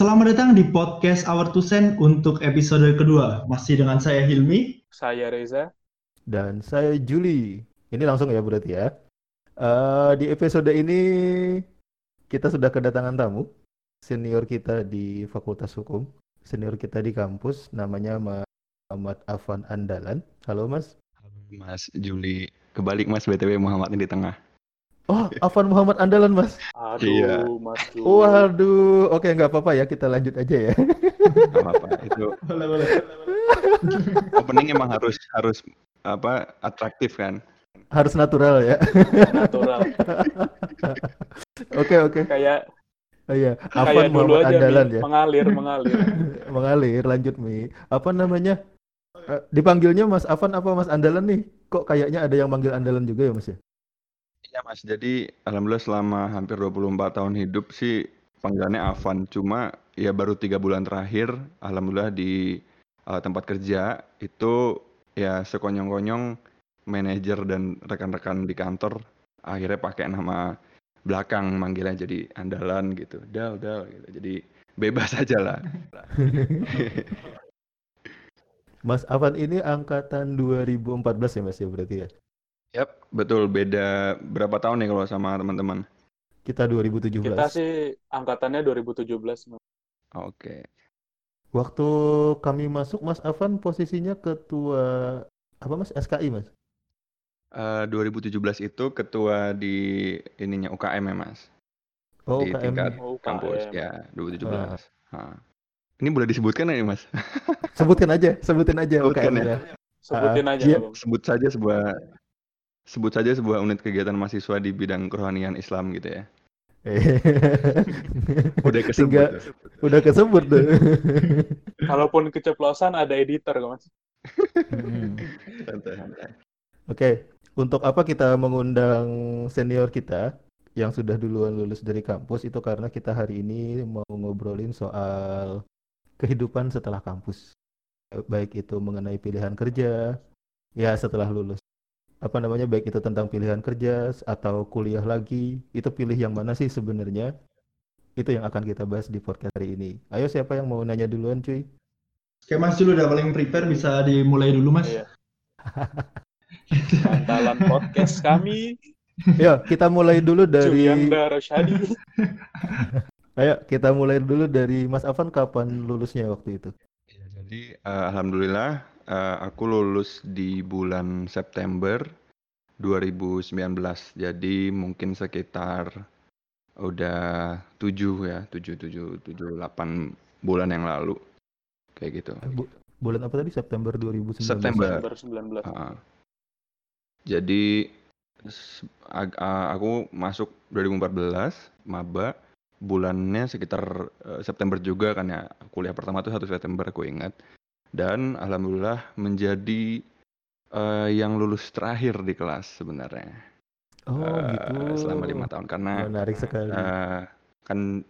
Selamat datang di podcast Our Two Cent untuk episode kedua. Masih dengan saya Hilmi. Saya Reza. Dan saya Juli. Ini langsung ya berarti ya. Uh, di episode ini kita sudah kedatangan tamu. Senior kita di Fakultas Hukum. Senior kita di kampus. Namanya Muhammad Afan Andalan. Halo Mas. Halo Mas Juli. Kebalik Mas BTW Muhammad ini di tengah. Oh, Afan Muhammad Andalan, Mas. Aduh, iya. Mas. Waduh, oke nggak apa-apa ya, kita lanjut aja ya. Nggak apa-apa, itu. Boleh, boleh. Opening emang harus harus apa atraktif kan? Harus natural ya. Natural. Oke oke. Kayak Oh iya, Afan Muhammad aja, Andalan Mi. ya. Mengalir, mengalir. mengalir, lanjut Mi. Apa namanya? Eh, dipanggilnya Mas Afan apa Mas Andalan nih? Kok kayaknya ada yang manggil Andalan juga ya Mas ya? Iya Mas, jadi alhamdulillah selama hampir 24 tahun hidup sih panggilannya Avan. Cuma ya baru tiga bulan terakhir, alhamdulillah di uh, tempat kerja itu ya sekonyong-konyong manajer dan rekan-rekan di kantor akhirnya pakai nama belakang manggilnya jadi andalan gitu. Dal, dal gitu. Jadi bebas aja lah. Mas Avan ini angkatan 2014 ya Mas ya berarti ya? Yap, betul. Beda berapa tahun nih kalau sama teman-teman? Kita 2017. Kita sih angkatannya 2017. Oke. Okay. Waktu kami masuk, Mas Afan posisinya ketua apa Mas? SKI Mas? Uh, 2017 itu ketua di ininya UKM ya Mas. Oh, di UKM. tingkat oh, kampus ya 2017. Ah. Nah. Ini boleh disebutkan ya Mas? sebutin aja, sebutin aja sebutkan UKM ya. ya. Sebutin uh, aja. Iya, sebut saja sebuah sebut saja sebuah unit kegiatan mahasiswa di bidang kerohanian Islam gitu ya. udah kesebut. Tiga, udah kesebut tuh. Kalaupun keceplosan ada editor kok mas. Hmm. Oke, untuk apa kita mengundang senior kita yang sudah duluan lulus dari kampus itu karena kita hari ini mau ngobrolin soal kehidupan setelah kampus. Baik itu mengenai pilihan kerja, ya setelah lulus apa namanya baik itu tentang pilihan kerja atau kuliah lagi itu pilih yang mana sih sebenarnya? Itu yang akan kita bahas di podcast hari ini. Ayo siapa yang mau nanya duluan cuy? Oke Mas dulu udah paling prepare bisa dimulai dulu Mas. Iya. Andalan podcast kami. Ya kita mulai dulu dari ayo kita mulai dulu dari Mas Afan kapan lulusnya waktu itu? Ya, jadi uh, alhamdulillah uh, aku lulus di bulan September 2019. Jadi mungkin sekitar udah tujuh ya, tujuh tujuh tujuh delapan bulan yang lalu. Kayak gitu. Bu bulan apa tadi? September 2019. September. September 19. Uh, jadi aku masuk 2014 maba bulannya sekitar uh, September juga kan ya kuliah pertama tuh satu September aku ingat dan alhamdulillah menjadi uh, yang lulus terakhir di kelas sebenarnya. Oh uh, gitu. Selama lima tahun karena menarik sekali. Uh, kan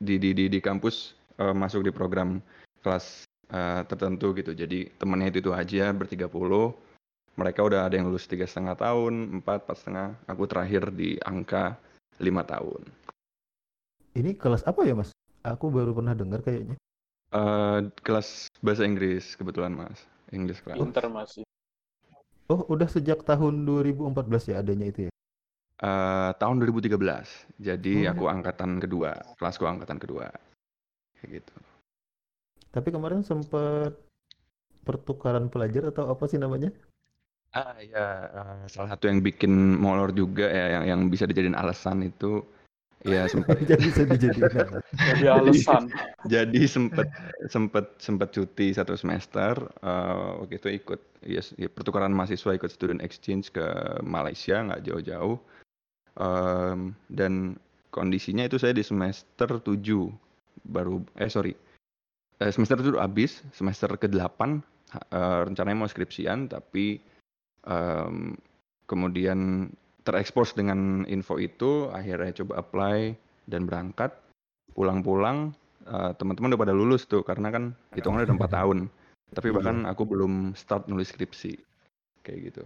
di di di, di kampus uh, masuk di program kelas uh, tertentu gitu. Jadi temennya itu itu aja bertiga puluh. Mereka udah ada yang lulus tiga setengah tahun, empat, empat setengah. Aku terakhir di angka lima tahun. Ini kelas apa ya mas? Aku baru pernah dengar kayaknya. Uh, kelas bahasa Inggris kebetulan mas, English class. Pinter mas. Oh udah sejak tahun 2014 ya adanya itu ya? Uh, tahun 2013. Jadi oh. aku angkatan kedua, kelasku angkatan kedua, kayak gitu. Tapi kemarin sempat pertukaran pelajar atau apa sih namanya? Ah ya, uh, salah satu yang bikin molor juga ya, yang yang bisa dijadiin alasan itu Iya sempat. jadi bisa dijadikan. jadi alasan. jadi sempat sempat sempat cuti satu semester. Uh, waktu itu ikut yes, ya, pertukaran mahasiswa ikut student exchange ke Malaysia nggak jauh-jauh. Um, dan kondisinya itu saya di semester 7 baru eh sorry eh, semester itu habis semester ke-8 uh, rencananya mau skripsian tapi um, kemudian terekspos dengan info itu akhirnya coba apply dan berangkat pulang-pulang uh, teman-teman udah pada lulus tuh karena kan hitungannya udah empat tahun tapi iya. bahkan aku belum start nulis skripsi kayak gitu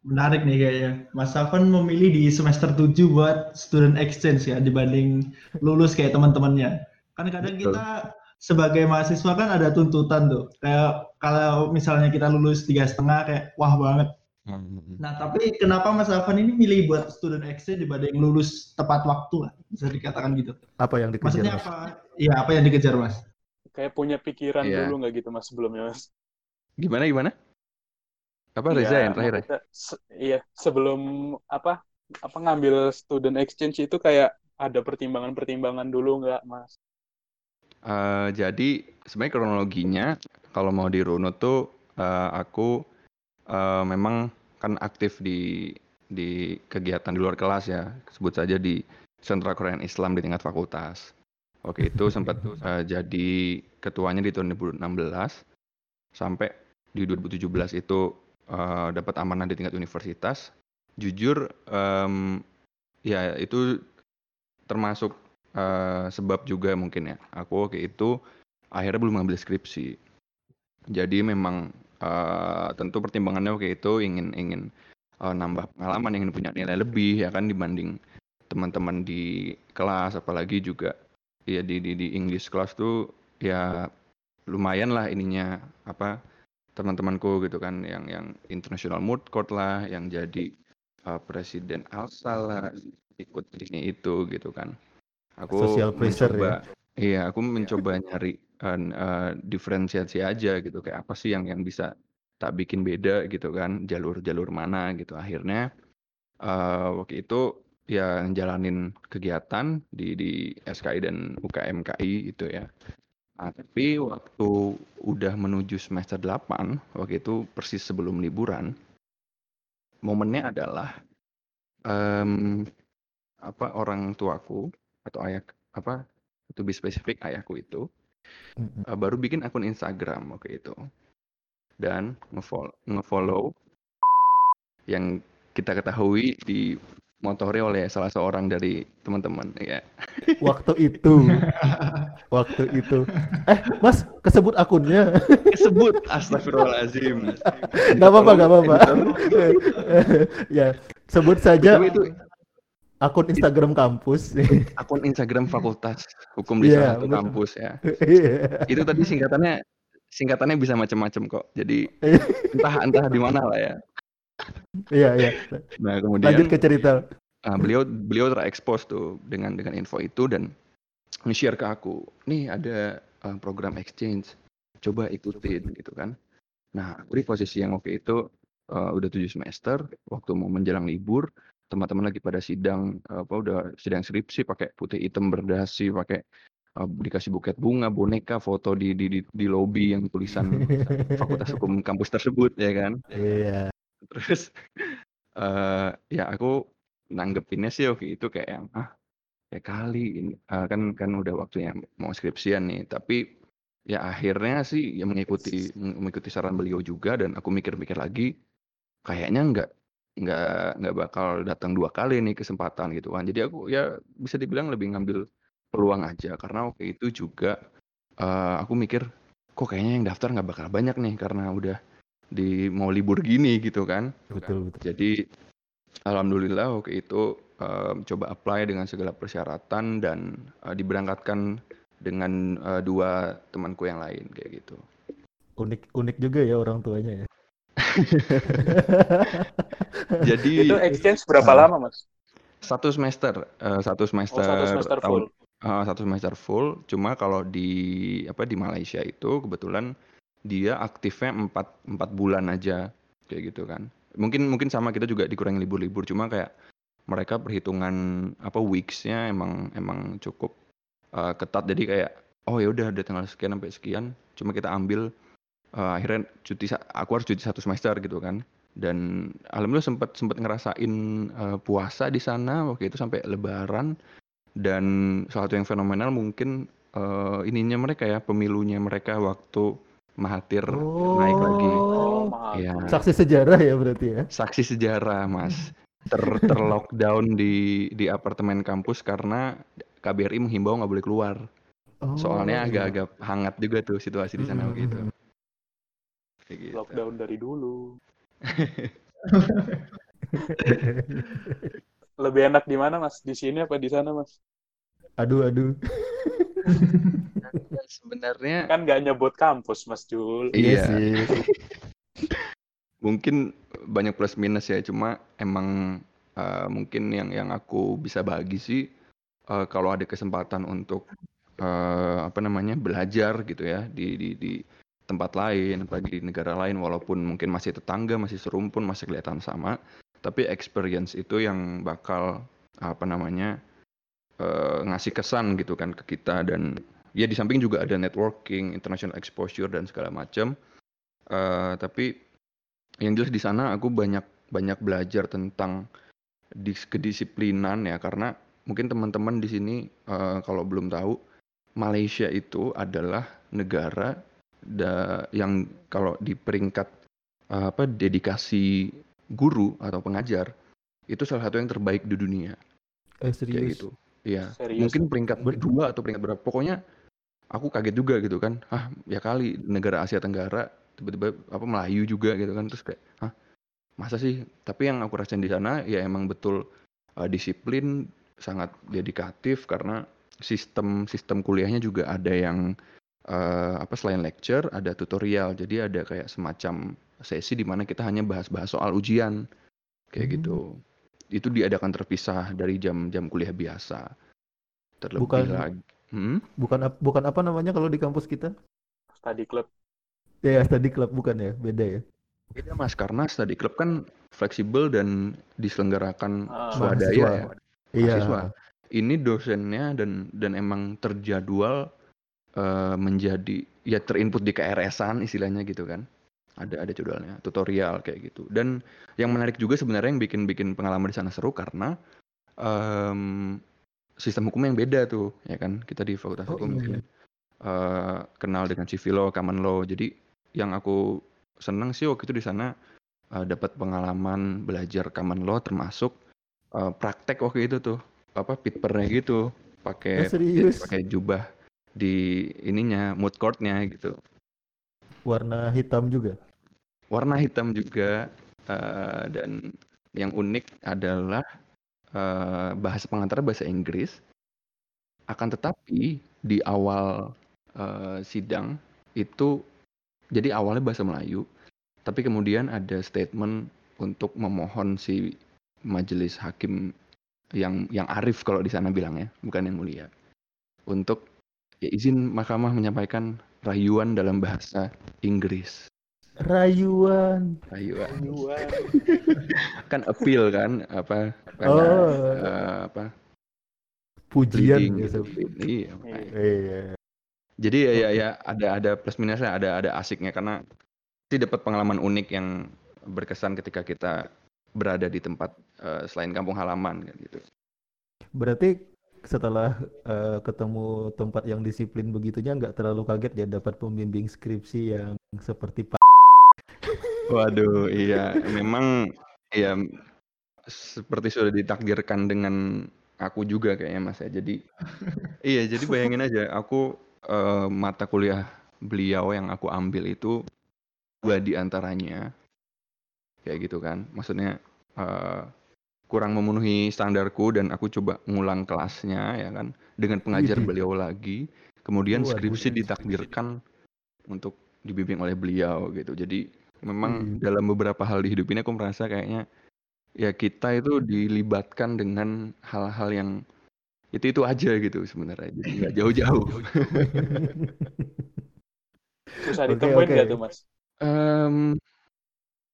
menarik nih kayaknya Mas Safan memilih di semester 7 buat student exchange ya dibanding lulus kayak teman-temannya Kan kadang Betul. kita sebagai mahasiswa kan ada tuntutan tuh. Kayak kalau misalnya kita lulus tiga setengah kayak wah banget. Nah tapi kenapa Mas Afan ini milih buat student exchange dibanding lulus tepat waktu lah bisa dikatakan gitu. Apa yang dikejar? Maksudnya Mas? apa? Iya apa yang dikejar Mas? Kayak punya pikiran Iya. dulu nggak gitu mas sebelumnya mas? Gimana gimana? Apa Reza Iya, yang terakhir ya? maksudnya se- iya, sebelum apa apa ngambil student exchange itu kayak ada pertimbangan-pertimbangan dulu nggak, Mas? Eh, jadi sebenarnya kronologinya kalau mau dirunut tuh eh, aku eh, memang kan aktif di di kegiatan di luar kelas ya sebut saja di Sentra Korean Islam di tingkat fakultas. Oke itu sempat eh, jadi ketuanya di tahun 2016 sampai di 2017 itu eh, dapat amanah di tingkat universitas. Jujur em, ya itu termasuk eh, sebab juga mungkin ya aku waktu itu akhirnya belum mengambil skripsi jadi memang eh, tentu pertimbangannya waktu itu ingin ingin eh, nambah pengalaman ingin punya nilai lebih ya kan dibanding teman-teman di kelas. Apalagi juga ya di di, di English kelas tuh ya lumayan lah ininya apa teman-temanku gitu kan. Yang yang international mood court lah yang jadi eh, presiden Alsa lah ikut ini itu gitu kan. Aku Social pressure mencoba ya? iya aku mencoba nyari eh, diferensiasi aja gitu kayak apa sih yang yang bisa tak bikin beda gitu kan jalur-jalur mana gitu. Akhirnya eh, waktu itu ya jalanin kegiatan di di SKI dan UKMKI itu ya. Nah, tapi waktu udah menuju semester 8, waktu itu persis sebelum liburan, momennya adalah em, apa orang tuaku atau ayah apa itu lebih spesifik ayahku itu Eh, baru bikin akun Instagram waktu itu dan ngefollow, ngefollow yang kita ketahui di motori oleh salah seorang dari teman-teman ya Waktu itu. Waktu itu. Eh, Mas, kesebut akunnya. sebut astagfirullahalazim Gak apa-apa, gak apa-apa. ya, sebut saja Tapi itu akun Instagram kampus. akun Instagram Fakultas Hukum di Iya, salah satu betul. kampus ya. Iya. Itu tadi singkatannya singkatannya bisa macam-macam kok. Jadi entah entah di mana lah ya. Iya, iya. Nah, Lanjut kemudian ke cerita. ah, beliau beliau terekspos tuh dengan dengan info itu dan nge-share ke aku. Nih ada ah, program exchange. Coba ikutin gitu kan. Nah, aku di posisi yang waktu itu ah, udah tujuh semester, waktu mau menjelang libur, teman-teman lagi pada sidang apa udah sidang skripsi pakai putih hitam berdasi, pakai ah, dikasih buket bunga, boneka, foto di di di, di lobi yang tulisan Fakultas Hukum kampus tersebut ya kan. Iya. Terus eh ya aku nanggepinnya sih waktu itu kayak yang ah ya kali ini eh, kan kan udah waktunya mau skripsian nih tapi ya akhirnya sih ya mengikuti mengikuti saran beliau juga dan aku mikir-mikir lagi kayaknya nggak nggak nggak bakal datang dua kali nih kesempatan gitu kan jadi aku ya bisa dibilang lebih ngambil peluang aja karena waktu itu juga eh, aku mikir kok kayaknya yang daftar nggak bakal banyak nih karena udah di mau libur gini gitu kan Betul, betul. jadi alhamdulillah waktu itu em, coba apply dengan segala persyaratan dan eh, diberangkatkan dengan eh, dua temanku yang lain kayak gitu. Unik unik juga ya orang tuanya ya. Jadi Itu exchange berapa Ah. lama, Mas? satu semester, eh, satu Oh, semester, satu semester tahun, full. eh, satu semester full. Cuma kalau di apa di Malaysia itu kebetulan dia aktifnya empat empat bulan aja kayak gitu kan. Mungkin mungkin sama kita juga dikurangi libur-libur. Cuma kayak mereka perhitungan apa weeks-nya emang emang cukup eh, ketat. Jadi kayak oh ya udah ada tanggal sekian sampai sekian. Cuma kita ambil eh, akhirnya cuti aku harus cuti satu semester gitu kan. Dan alhamdulillah sempat sempat ngerasain eh, puasa di sana waktu itu sampai Lebaran. Dan salah satu yang fenomenal mungkin eh, ininya mereka ya pemilunya mereka waktu Mahathir naik lagi. Oh, Oh. Ya, saksi sejarah ya berarti ya. saksi sejarah mas ter terlockdown di di apartemen kampus karena KBRI menghimbau nggak boleh keluar Oh, soalnya iya. agak-agak hangat juga tuh situasi di sana begitu kayak gitu Lockdown dari dulu. Lebih enak di mana, Mas? Di sini apa di sana, Mas? Aduh, aduh. Ya, sebenarnya Kan nggak nyebut kampus, Mas Jul. Iya. sih. mungkin banyak plus minus ya cuma emang uh, mungkin yang yang aku bisa bagi sih uh, kalau ada kesempatan untuk uh, apa namanya belajar gitu ya di di di tempat lain apalagi di negara lain walaupun mungkin masih tetangga masih serumpun masih kelihatan sama tapi experience itu yang bakal apa namanya uh, ngasih kesan gitu kan ke kita. Dan ya di samping juga ada networking international exposure dan segala macam uh, tapi yang jelas di sana aku banyak banyak belajar tentang dis kedisiplinan ya. Karena mungkin teman-teman di sini uh, kalau belum tahu Malaysia itu adalah negara da yang kalau di peringkat uh, apa dedikasi guru atau pengajar itu salah satu yang terbaik di dunia. Eh Kayak serius. gitu. Iya. Serius. Mungkin peringkat berdua atau peringkat berapa. Pokoknya aku kaget juga gitu kan. Ah, ya kali negara Asia Tenggara tiba-tiba apa Melayu juga gitu kan terus kayak hah masa sih tapi yang aku rasain di sana ya emang betul uh, disiplin sangat dedikatif karena sistem sistem kuliahnya juga ada yang uh, apa selain lecture ada tutorial jadi ada kayak semacam sesi di mana kita hanya bahas-bahas soal ujian kayak Hmm. gitu itu diadakan terpisah dari jam-jam kuliah biasa terlebih Bukan- lagi Hmm? Bukan bukan apa namanya kalau di kampus kita? Study club. Ya, study club bukan ya, beda ya. Beda mas, karena study club kan fleksibel dan diselenggarakan Ah. swadaya Mahasiswa. ya, Iya. mahasiswa. Ini dosennya dan dan emang terjadwal eh, menjadi ya terinput di KRS-an istilahnya gitu kan. Ada ada jadwalnya, tutorial kayak gitu. Dan yang menarik juga sebenarnya yang bikin bikin pengalaman di sana seru karena em, sistem hukum yang beda tuh, ya kan? Kita di Fakultas Oh, Hukum iya. eh, kenal dengan civil law, common law. Jadi yang aku seneng sih waktu itu di sana eh, dapat pengalaman belajar common law termasuk eh, praktek waktu itu tuh apa pitpernya gitu pakai serius? pakai jubah di ininya mood courtnya gitu Warna hitam juga. warna hitam juga eh, dan yang unik adalah eh, bahasa pengantar bahasa Inggris akan tetapi di awal eh, sidang itu jadi awalnya bahasa Melayu tapi kemudian ada statement untuk memohon si majelis hakim yang yang arif kalau di sana bilangnya bukan yang mulia untuk ya izin mahkamah menyampaikan rayuan dalam bahasa Inggris Rayuan. rayuan Dua. kan appeal kan apa pada, Oh. eh, apa Pujian gitu. gitu. Iya, makanya. Iya. Jadi ya, ya ya ada ada plus minusnya, ada ada asiknya karena sih dapat pengalaman unik yang berkesan ketika kita berada di tempat eh, selain kampung halaman kan gitu. Berarti setelah eh, ketemu tempat yang disiplin begitunya nggak terlalu kaget ya dapat pembimbing skripsi yang seperti Pak. Waduh, iya memang ya seperti sudah ditakdirkan dengan aku juga kayaknya Mas ya. Jadi iya, jadi bayangin aja aku eh, mata kuliah beliau yang aku ambil itu dua di antaranya kayak gitu kan. Maksudnya eh, kurang memenuhi standarku dan aku coba ngulang kelasnya ya kan dengan pengajar beliau lagi. Kemudian skripsi ditakdirkan untuk dibimbing oleh beliau gitu. Jadi memang Hmm. dalam beberapa hal di hidup ini aku merasa kayaknya ya kita itu dilibatkan dengan hal-hal yang itu itu aja gitu sebenarnya. Jadi nggak jauh-jauh. Susah ditemuin oke. nggak tuh, Mas? Em,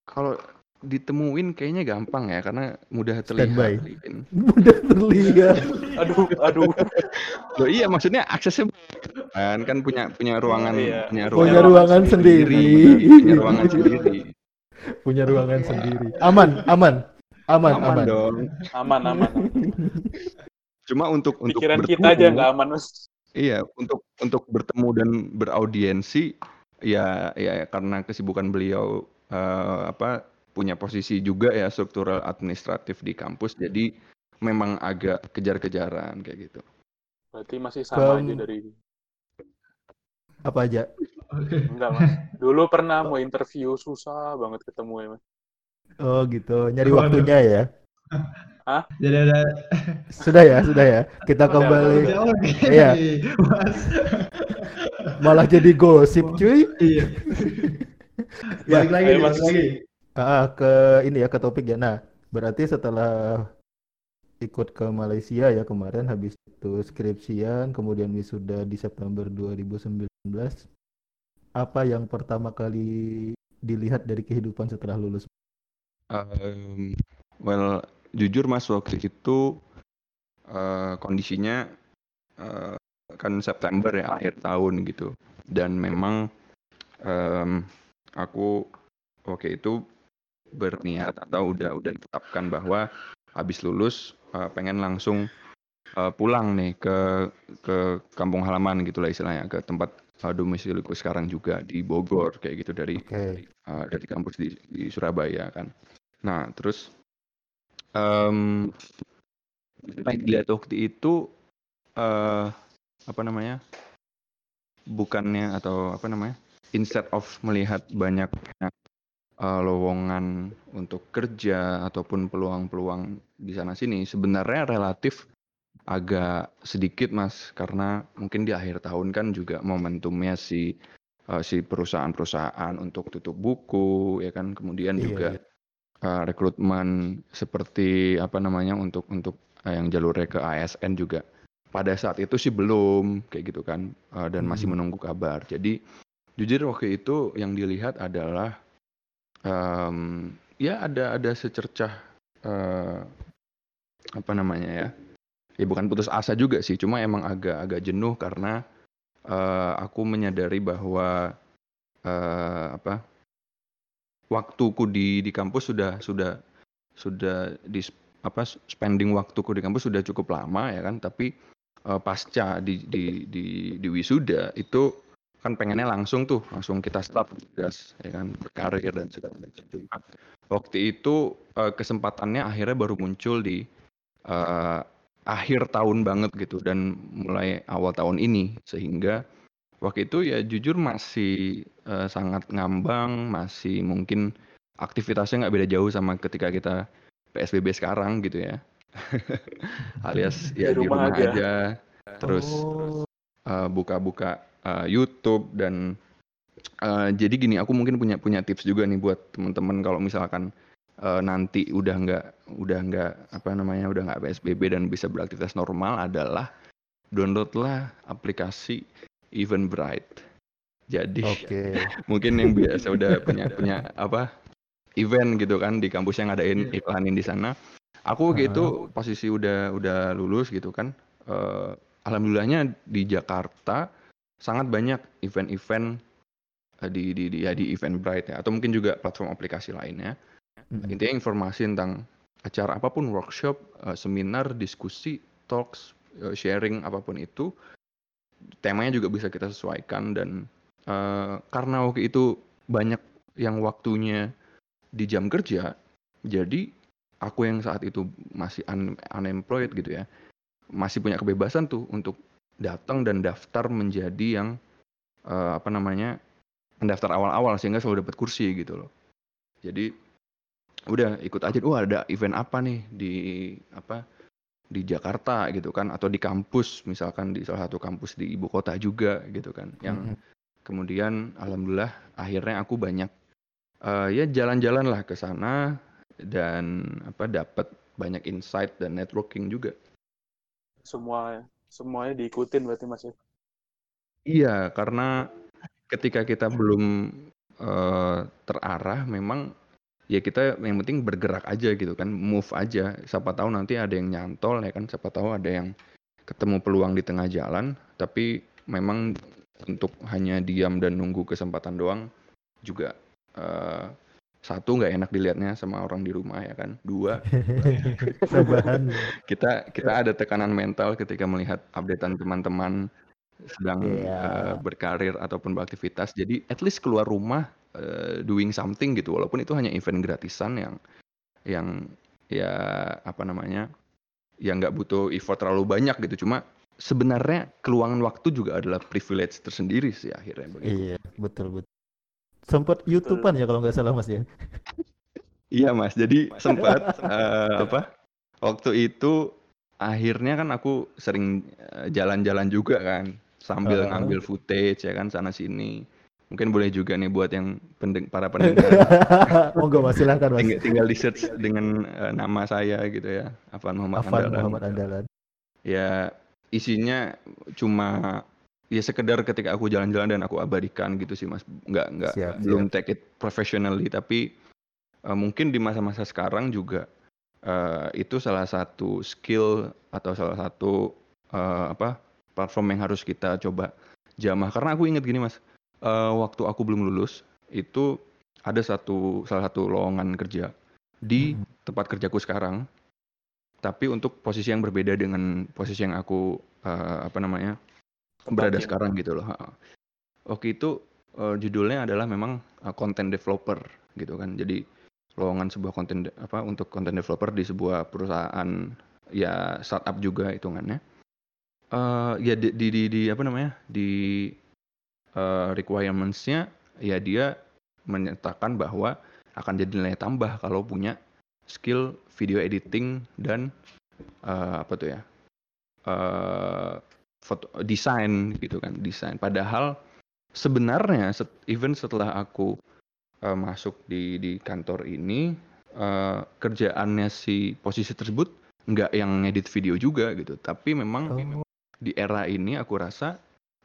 kalau ditemuin kayaknya gampang ya karena mudah Standby. terlihat. Vin. Mudah terlihat. Aduh, aduh. Loh iya maksudnya aksesnya kan kan punya punya ruangan Iya. punya Punya ruangan, ruangan sendiri. punya ruangan sendiri. Punya ruangan sendiri. Aman, aman. Aman, Aman, aman. dong. Aman, aman. Cuma untuk untuk Pikiran bertemu, kita aja nggak aman, Mas. Iya, untuk untuk bertemu dan beraudiensi ya ya karena kesibukan beliau eh, apa punya posisi juga ya struktural administratif di kampus jadi memang agak kejar-kejaran kayak gitu. Berarti masih sama Bang. aja dari Apa aja? Oke. enggak, Mas. Dulu pernah mau interview susah banget ketemu ya, Mas. Oh gitu, nyari Waduh. waktunya ya. Jadi ada Sudah ya, sudah ya. Kita Udah, kembali. Iya. Mas. Malah jadi gosip, cuy. Iya. Balik lagi, Ayo, Mas. lagi. Ah, ke ini ya ke topik ya. Nah, berarti setelah ikut ke Malaysia ya kemarin habis itu skripsian, kemudian wisuda di September 2019. Apa yang pertama kali dilihat dari kehidupan setelah lulus? Um, well, jujur mas waktu itu eh, kondisinya eh, kan September ya akhir tahun gitu dan memang em, aku waktu itu berniat atau udah udah ditetapkan bahwa habis lulus eh, pengen langsung eh, pulang nih ke ke kampung halaman gitu lah istilahnya ke tempat eh, domisiliku sekarang juga di Bogor kayak gitu dari Oke. uh, dari kampus di, di Surabaya kan. Nah terus yang dilihat waktu itu eh apa namanya bukannya atau apa namanya instead of melihat banyak eh, lowongan untuk kerja ataupun peluang-peluang di sana sini sebenarnya relatif agak sedikit mas karena mungkin di akhir tahun kan juga momentumnya si eh, si perusahaan-perusahaan untuk tutup buku ya kan kemudian Iya, juga iya. eh, rekrutmen seperti apa namanya untuk untuk eh, yang jalurnya ke ASN juga pada saat itu sih belum kayak gitu kan eh, dan masih Hmm. menunggu kabar jadi jujur waktu itu yang dilihat adalah em, ya ada ada secercah eh, apa namanya ya? Ya bukan putus asa juga sih cuma emang agak agak jenuh karena eh, aku menyadari bahwa eh, apa waktuku di di kampus sudah sudah sudah di apa spending waktuku di kampus sudah cukup lama ya kan? Tapi eh, pasca di di di di wisuda itu kan pengennya langsung tuh langsung kita start gas ya kan berkarir dan segala macam waktu itu eh, kesempatannya akhirnya baru muncul di eh, akhir tahun banget gitu dan mulai awal tahun ini. Sehingga waktu itu ya jujur masih eh, sangat ngambang masih mungkin aktivitasnya nggak beda jauh sama ketika kita PSBB sekarang gitu ya. Alias ya Di di rumah rumah aja. aja. Terus Oh, buka-buka eh, YouTube dan eh, jadi gini aku mungkin punya punya tips juga nih buat teman-teman kalau misalkan eh, nanti udah nggak udah nggak apa namanya udah nggak PSBB dan bisa beraktivitas normal adalah downloadlah aplikasi Eventbrite. Jadi oke. mungkin yang biasa udah punya punya apa event gitu kan di kampus yang ngadain Iya. iklanin di sana. Aku gitu posisi udah udah lulus gitu kan. eh, alhamdulillahnya di Jakarta sangat banyak event-event eh, di di di ya di Eventbrite ya atau mungkin juga platform aplikasi lainnya. Mm-mm. Intinya informasi tentang acara apa pun, workshop, eh, seminar, diskusi, talks, eh, sharing apa pun itu, temanya juga bisa kita sesuaikan dan eh, karena waktu itu banyak yang waktunya di jam kerja, jadi aku yang saat itu masih un- unemployed gitu ya, masih punya kebebasan tuh untuk datang dan daftar menjadi yang eh, apa namanya pendaftar awal-awal sehingga selalu dapat kursi gitu loh. Jadi udah ikut aja oh ada event apa nih di apa di Jakarta gitu kan atau di kampus misalkan di salah satu kampus di ibu kota juga gitu kan yang Mm-mm. kemudian alhamdulillah akhirnya aku banyak eh, ya jalan-jalan lah ke sana dan apa dapat banyak insight dan networking juga Semua semuanya diikutin berarti Mas ya. iya karena ketika kita belum eh, terarah memang ya kita yang penting bergerak aja gitu kan move aja. Siapa tahu nanti ada yang nyantol ya kan? Siapa tahu ada yang ketemu peluang di tengah jalan. Tapi memang untuk hanya diam dan nunggu kesempatan doang juga eh, satu nggak enak dilihatnya sama orang di rumah ya kan? Dua kita kita ada tekanan mental ketika melihat updatean teman-teman sedang Iya. eh, berkarir ataupun beraktivitas. Jadi at least keluar rumah eh, doing something gitu. Walaupun itu hanya event gratisan yang yang ya apa namanya yang nggak butuh effort terlalu banyak gitu. Cuma sebenarnya keluangan waktu juga adalah privilege tersendiri sih akhirnya begitu. Iya, betul betul. Sempat YouTubean ya kalau nggak salah Mas ya. Iya mas, jadi sempat eh, apa waktu itu akhirnya kan aku sering eh, jalan-jalan juga kan sambil Heeh. ngambil footage ya kan sana sini. Mungkin boleh juga nih buat yang pendeng para pendengar Monggo Mas silahkan Mas. tinggal, tinggal di search dengan eh, nama saya gitu ya, Afan Muhammad Afan Andalan. Muhammad Andalan. Ya isinya cuma ya sekedar ketika aku jalan-jalan dan aku abadikan gitu sih Mas. Nggak nggak Siap, belum take it professionally tapi eh, mungkin di masa-masa sekarang juga eh, itu salah satu skill atau salah satu eh, apa platform yang harus kita coba jamah karena aku ingat gini Mas. eh, waktu aku belum lulus itu ada satu salah satu lowongan kerja di Hmm. tempat kerjaku sekarang tapi untuk posisi yang berbeda dengan posisi yang aku eh, apa namanya berada sekarang gitu loh. Oke itu eh, judulnya adalah memang eh, content developer gitu kan. Jadi lowongan sebuah konten apa untuk content developer di sebuah perusahaan ya startup juga hitungannya. Eh ya di, di, di, di apa namanya di eh, requirements-nya ya dia menyatakan bahwa akan jadi nilai tambah kalau punya skill video editing dan eh, apa tuh ya eh foto desain gitu kan desain. Padahal sebenarnya set- even setelah aku eh, masuk di di kantor ini eh, kerjaannya si posisi tersebut nggak yang ngedit video juga gitu. Tapi memang Oh. di era ini aku rasa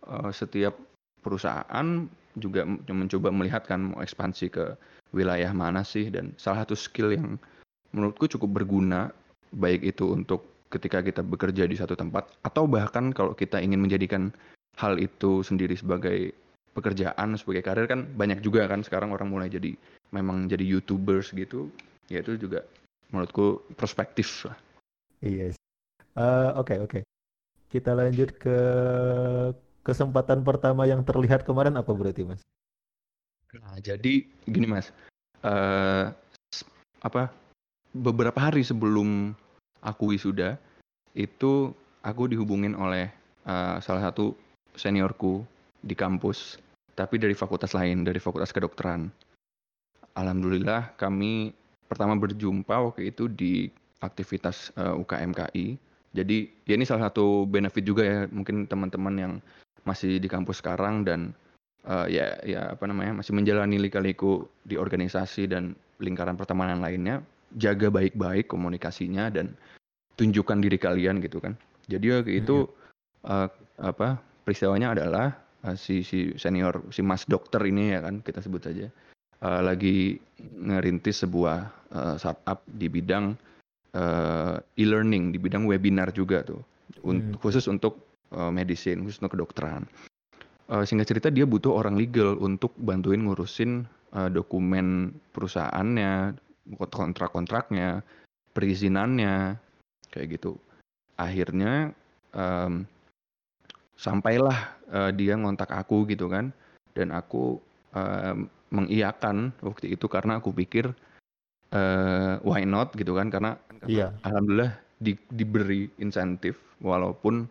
eh, setiap perusahaan juga mencoba melihat kan mau ekspansi ke wilayah mana sih. Dan salah satu skill yang menurutku cukup berguna baik itu untuk ketika kita bekerja di satu tempat atau bahkan kalau kita ingin menjadikan hal itu sendiri sebagai pekerjaan sebagai karir kan banyak juga kan sekarang orang mulai jadi memang jadi youtubers gitu ya itu juga menurutku prospektif lah Iya. sih. Eh, Oke oke. Kita lanjut ke kesempatan pertama yang terlihat kemarin apa berarti Mas? Nah, jadi gini Mas, s- apa beberapa hari sebelum aku wisuda itu aku dihubungin oleh eh, salah satu seniorku di kampus, tapi dari fakultas lain, dari fakultas kedokteran. Alhamdulillah kami pertama berjumpa waktu itu di aktivitas eh, UKMKI. Jadi ya ini salah satu benefit juga ya mungkin teman-teman yang masih di kampus sekarang dan eh, ya ya apa namanya masih menjalani lika-liku di organisasi dan lingkaran pertemanan lainnya jaga baik-baik komunikasinya dan tunjukkan diri kalian gitu kan. Jadi waktu itu eh, apa peristiwanya adalah eh, si si senior si mas dokter ini ya kan kita sebut saja eh, lagi ngerintis sebuah eh, startup di bidang eh, e-learning di bidang webinar juga tuh Un- Hmm. khusus untuk eh, medicine khusus untuk kedokteran. Eh, singkat cerita dia butuh orang legal untuk bantuin ngurusin eh, dokumen perusahaannya, kontrak-kontraknya, perizinannya, kayak gitu. Akhirnya em, sampailah eh, dia ngontak aku gitu kan, dan aku em, mengiyakan waktu itu karena aku pikir eh, why not gitu kan, karena Iya. alhamdulillah di- diberi insentif walaupun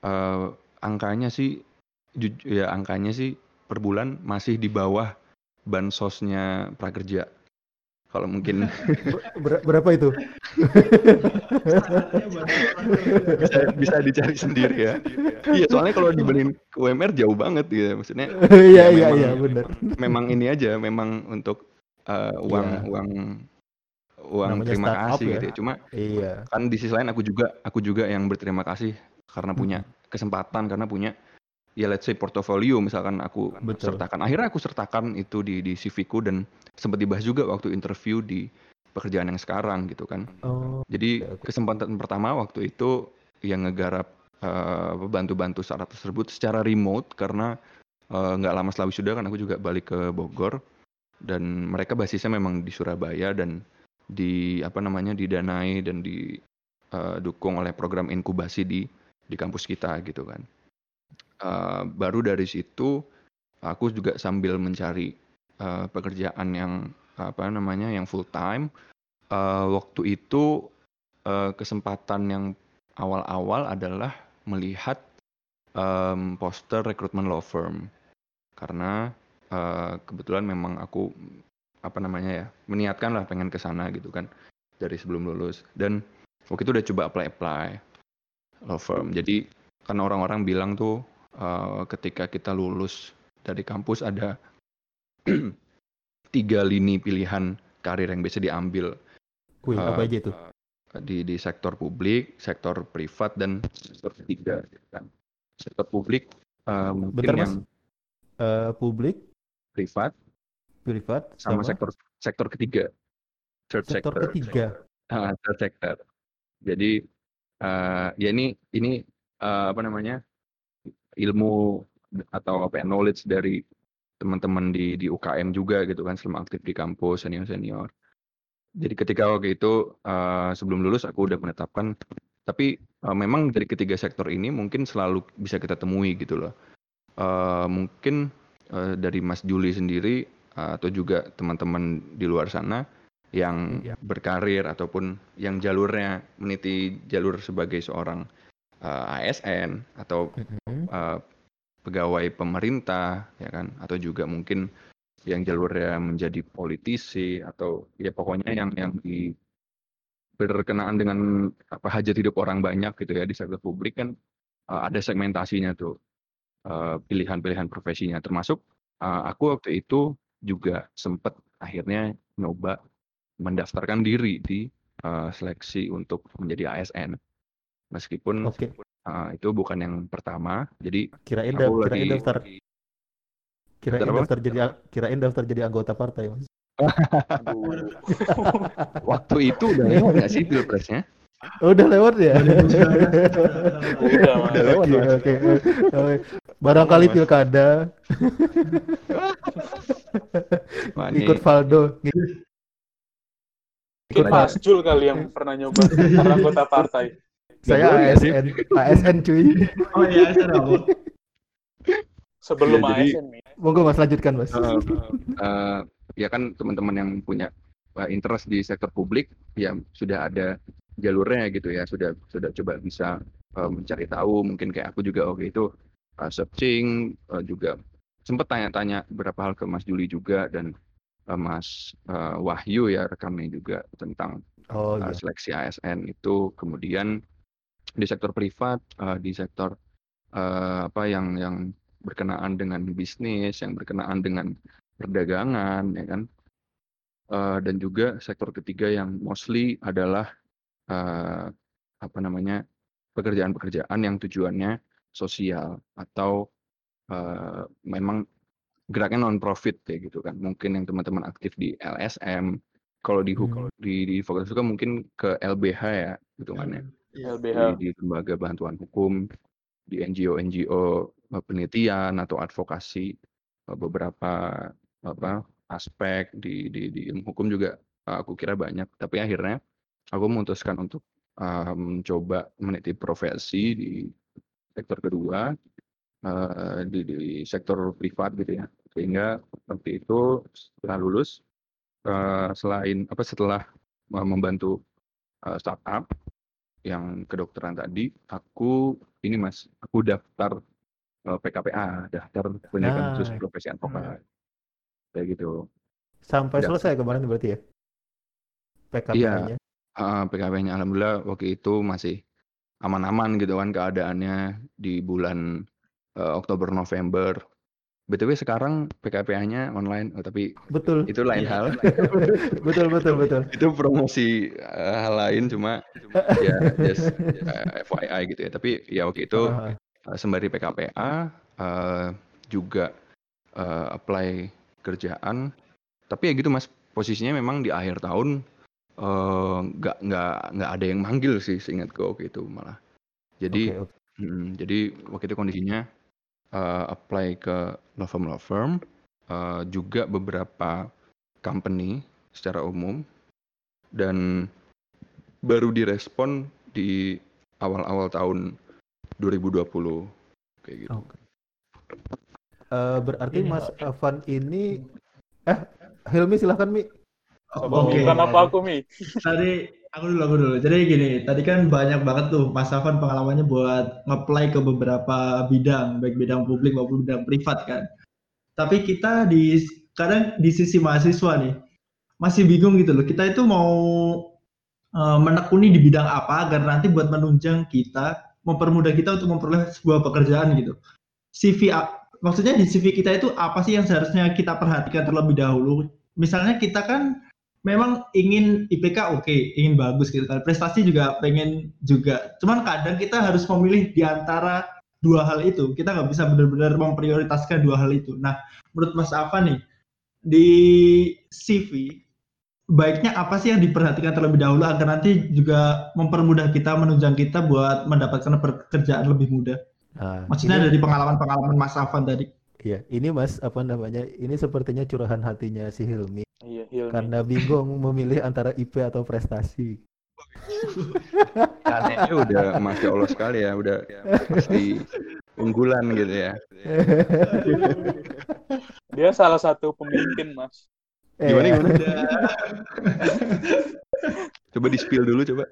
eh, angkanya sih ya angkanya sih per bulan masih di bawah bansosnya prakerja kalau mungkin Ber- berapa itu? Bisa bisa dicari sendiri ya iya soalnya kalau dibandingin ke UMR jauh banget gitu maksudnya Iya Ya, iya iya benar. memang ini aja memang untuk eh, uang Iya. uang uang Namanya terima kasih ya. gitu ya. cuma Iya. kan di sisi lain aku juga aku juga yang berterima kasih karena punya kesempatan karena punya ya let's say portofolio misalkan aku Betul. sertakan akhirnya aku sertakan itu di di CV ku dan sempat dibahas juga waktu interview di pekerjaan yang sekarang gitu kan Oh. jadi Oke, oke. kesempatan pertama waktu itu yang ngegarap eh, bantu-bantu startup tersebut secara remote karena eh, nggak lama setelah wisuda kan aku juga balik ke Bogor dan mereka basisnya memang di Surabaya dan di apa namanya didanai dan didukung oleh program inkubasi di di kampus kita gitu kan. Eh, baru dari situ aku juga sambil mencari eh, pekerjaan yang apa namanya yang full time. Eh, waktu itu eh, kesempatan yang awal-awal adalah melihat em, poster rekrutmen law firm karena eh, kebetulan memang aku apa namanya ya meniatkan lah pengen ke sana gitu kan dari sebelum lulus dan waktu itu udah coba apply apply law firm. Jadi kan orang-orang bilang tuh uh, ketika kita lulus dari kampus ada tiga lini pilihan karir yang bisa diambil. Wih, uh, apa aja itu? Di di sektor publik, sektor privat dan sektor ketiga. Sektor publik uh, mungkin Bentar, yang uh, publik, privat, privat, sama, sama sektor sektor ketiga. Third sektor sector. ketiga. Uh, third sector. Jadi uh, ya ini ini uh, apa namanya ilmu atau apa ya, knowledge dari teman-teman di di UKM juga gitu kan selama aktif di kampus senior senior. Jadi ketika waktu itu uh, sebelum lulus aku udah menetapkan tapi uh, memang dari ketiga sektor ini mungkin selalu bisa kita temui gitu loh. Uh, mungkin uh, dari Mas Juli sendiri uh, atau juga teman-teman di luar sana yang ya. berkarir ataupun yang jalurnya meniti jalur sebagai seorang uh, ASN atau uh, pegawai pemerintah ya kan? Atau juga mungkin yang jalurnya menjadi politisi atau ya pokoknya yang yang di berkenaan dengan apa hajat hidup orang banyak gitu ya di sektor publik kan uh, ada segmentasinya tuh pilihan-pilihan uh, profesinya. Termasuk uh, aku waktu itu juga sempat akhirnya nyoba mendaftarkan diri di uh, seleksi untuk menjadi ASN. Meskipun okay. uh, itu bukan yang pertama, jadi kirain, da kirain lagi, daftar kirain daftar, daftar jadi kirain daftar jadi anggota partai, Mas. Waktu itu udah lewat nggak sih pilpresnya? Udah lewat ya? udah, udah lewat. Oke, oke. Barangkali pilkada. Ikut Valdo. Mungkin Mas Jul kali yang pernah nyoba anggota partai. Saya ASN, ASN cuy. Oh iya, ASN apa? Sebelum ya, ASN nih. Monggo Mas lanjutkan Mas. Uh, uh, ya kan teman-teman yang punya uh, interest di sektor publik ya sudah ada jalurnya gitu ya sudah sudah coba bisa uh, mencari tahu mungkin kayak aku juga oke itu uh, searching uh, juga sempat tanya-tanya beberapa hal ke Mas Juli juga dan uh, Mas uh, Wahyu ya rekamnya juga tentang oh, uh, seleksi ASN itu kemudian di sektor privat uh, di sektor uh, apa yang yang berkenaan dengan bisnis yang berkenaan dengan perdagangan ya kan? Uh, dan juga sektor ketiga yang mostly adalah uh, apa namanya pekerjaan-pekerjaan yang tujuannya sosial atau uh, memang geraknya non profit kayak gitu kan. Mungkin yang teman-teman aktif di LSM kalau di hmm. di di fokus juga mungkin ke LBH ya hitungannya. Ya, LBH di, di lembaga bantuan hukum di NGO NGO eh, penelitian atau advokasi eh, beberapa apa aspek di di di ilmu hukum juga eh, aku kira banyak. Tapi akhirnya aku memutuskan untuk mencoba um, meniti profesi di sektor kedua uh, di, di sektor privat gitu ya. Sehingga waktu itu setelah lulus uh, selain apa setelah membantu uh, startup yang kedokteran tadi aku ini mas aku daftar uh, PKPA daftar pendidikan nah. khusus profesi advokat hmm. kayak gitu sampai daftar. selesai kemarin berarti ya PKPA-nya iya, uh, PKPA-nya alhamdulillah waktu itu masih aman-aman gitu kan keadaannya di bulan uh, Oktober November BTW sekarang PKPA-nya online, oh, tapi betul itu lain iya. hal. betul betul betul. itu promosi uh, hal lain cuma ya just uh, eh, FYI gitu ya. Tapi ya waktu itu uh, sembari PKPA uh, juga uh, apply kerjaan. Tapi ya gitu Mas, posisinya memang di akhir tahun nggak uh, nggak nggak ada yang manggil sih seingatku waktu itu malah. Jadi okay, okay. Hmm, jadi waktu itu kondisinya uh, apply ke law firm law firm, uh, juga beberapa company secara umum, dan baru direspon di awal-awal tahun 2020 kayak gitu. Okay. Uh, berarti Mas Evan ini eh Hilmi silahkan Mi. Oke. Okay. apa aku Mi? Tadi Aku dulu, aku dulu. Jadi gini, tadi kan banyak banget tuh Mas Afan pengalamannya buat ngeplay ke beberapa bidang, baik bidang publik maupun bidang privat kan. Tapi kita di kadang di sisi mahasiswa nih masih bingung gitu loh. Kita itu mau uh, menekuni di bidang apa agar nanti buat menunjang kita, mempermudah kita untuk memperoleh sebuah pekerjaan gitu. CV maksudnya di CV kita itu apa sih yang seharusnya kita perhatikan terlebih dahulu? Misalnya kita kan memang ingin IPK oke, okay, ingin bagus gitu kan. Prestasi juga pengen juga. Cuman kadang kita harus memilih di antara dua hal itu. Kita nggak bisa benar-benar memprioritaskan dua hal itu. Nah, menurut Mas Ava nih, di CV baiknya apa sih yang diperhatikan terlebih dahulu agar nanti juga mempermudah kita menunjang kita buat mendapatkan pekerjaan lebih mudah. Nah, Maksudnya ini, dari pengalaman-pengalaman Mas Afan tadi. Iya, ini Mas apa namanya? Ini sepertinya curahan hatinya si Hilmi. Iya, Hilmi. Karena bingung memilih antara IP atau prestasi. Kayaknya udah masya Allah sekali ya, udah pasti unggulan gitu ya. Dia salah satu pemimpin, Mas. Gimana gimana? coba di spill dulu coba.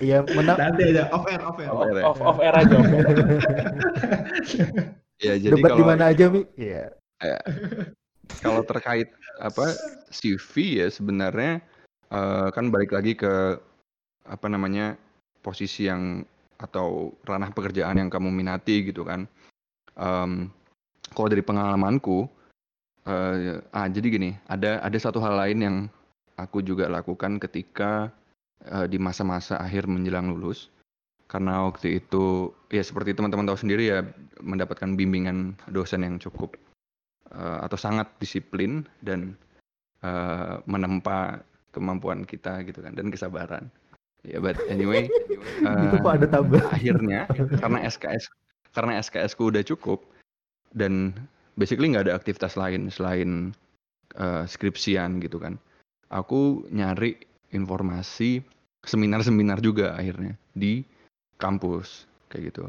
Iya, menang. Nanti aja off air, off air. Off, ya. off, off air aja. Off air. Ya, jadi Debat kalau di mana aja, Mi? Iya. Ya, kalau terkait apa CV ya sebenarnya uh, kan balik lagi ke apa namanya posisi yang atau ranah pekerjaan yang kamu minati gitu kan. Um, kalau dari pengalamanku, uh, ah jadi gini, ada ada satu hal lain yang aku juga lakukan ketika uh, di masa-masa akhir menjelang lulus. Karena waktu itu ya seperti teman-teman tahu sendiri ya mendapatkan bimbingan dosen yang cukup uh, atau sangat disiplin dan uh, menempa kemampuan kita gitu kan dan kesabaran. Ya, yeah, but anyway, uh, itu kok ada tambah. Akhirnya karena SKS karena SKS ku udah cukup dan basically nggak ada aktivitas lain selain uh, skripsian gitu kan aku nyari informasi seminar-seminar juga akhirnya di kampus kayak gitu.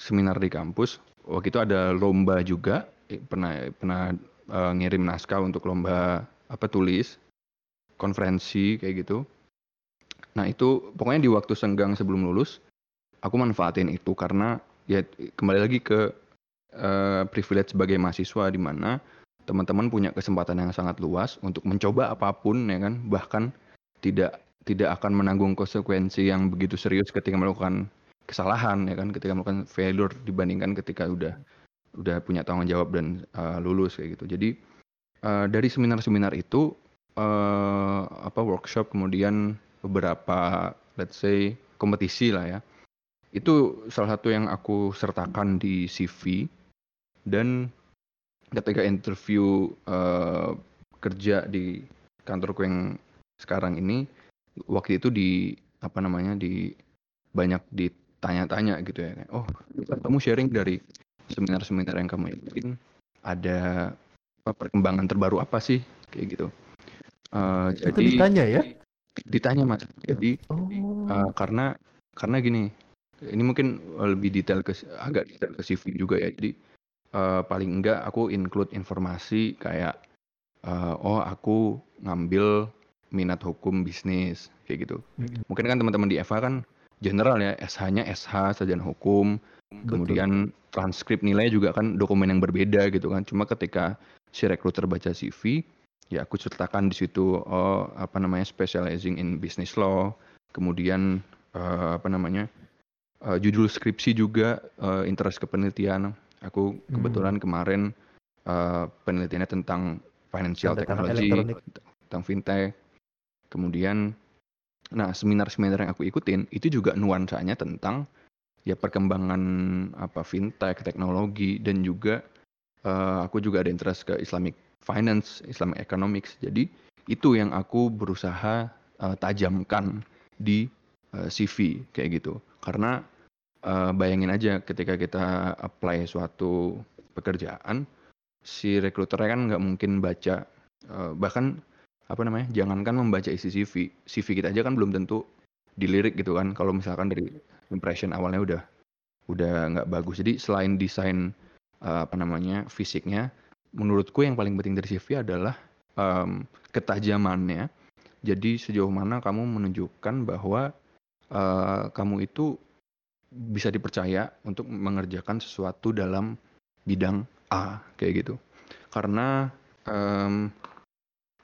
Seminar di kampus. Waktu itu ada lomba juga. Pernah pernah uh, ngirim naskah untuk lomba apa tulis konferensi kayak gitu. Nah itu pokoknya di waktu senggang sebelum lulus aku manfaatin itu karena ya kembali lagi ke uh, privilege sebagai mahasiswa di mana teman-teman punya kesempatan yang sangat luas untuk mencoba apa pun ya kan? Bahkan tidak tidak akan menanggung konsekuensi yang begitu serius ketika melakukan kesalahan ya kan? Ketika melakukan failure dibandingkan ketika udah udah punya tanggung jawab dan uh, lulus kayak gitu. Jadi uh, dari seminar-seminar itu uh, apa workshop kemudian beberapa let's say kompetisi lah ya itu salah satu yang aku sertakan di CV dan ketika interview uh, kerja di kantorku yang sekarang ini waktu itu di apa namanya di banyak ditanya-tanya gitu ya oh kamu sharing dari seminar-seminar yang kamu ikutin ada apa, perkembangan terbaru apa sih? Kayak gitu. Uh, jadi itu ditanya ya? Ditanya mas. Jadi oh. uh, karena karena gini ini mungkin lebih detail ke agak detail ke CV juga ya. Jadi uh, paling enggak aku include informasi kayak uh, oh aku ngambil minat hukum bisnis kayak gitu. Mm-hmm. Mungkin kan teman-teman di FH kan general ya SH-nya SH sarjana hukum. Betul. Kemudian transkrip nilai juga kan dokumen yang berbeda gitu kan. Cuma ketika si rekruter baca CV, ya aku ceritakan di situ oh apa namanya specializing in business law. Kemudian uh, apa namanya uh, judul skripsi juga uh, interest kepenelitian Aku hmm. kebetulan hmm. kemarin uh, penelitiannya tentang financial technology, tentang fintech. Kemudian, nah seminar-seminar yang aku ikutin itu juga nuansanya tentang ya perkembangan apa fintech, teknologi dan juga uh, aku juga ada interest ke Islamic finance, Islamic economics. Jadi itu yang aku berusaha uh, tajamkan di uh, CV kayak gitu. Karena uh, bayangin aja ketika kita apply suatu pekerjaan, si rekruternya kan nggak mungkin baca, bahkan apa namanya, jangankan membaca isi CV, CV kita aja kan belum tentu dilirik gitu kan, kalau misalkan dari impression awalnya udah udah nggak bagus. Jadi selain desain uh, apa namanya fisiknya, menurutku yang paling penting dari CV adalah um, ketajamannya. Jadi sejauh mana kamu menunjukkan bahwa uh, kamu itu bisa dipercaya untuk mengerjakan sesuatu dalam bidang A kayak gitu. Karena um,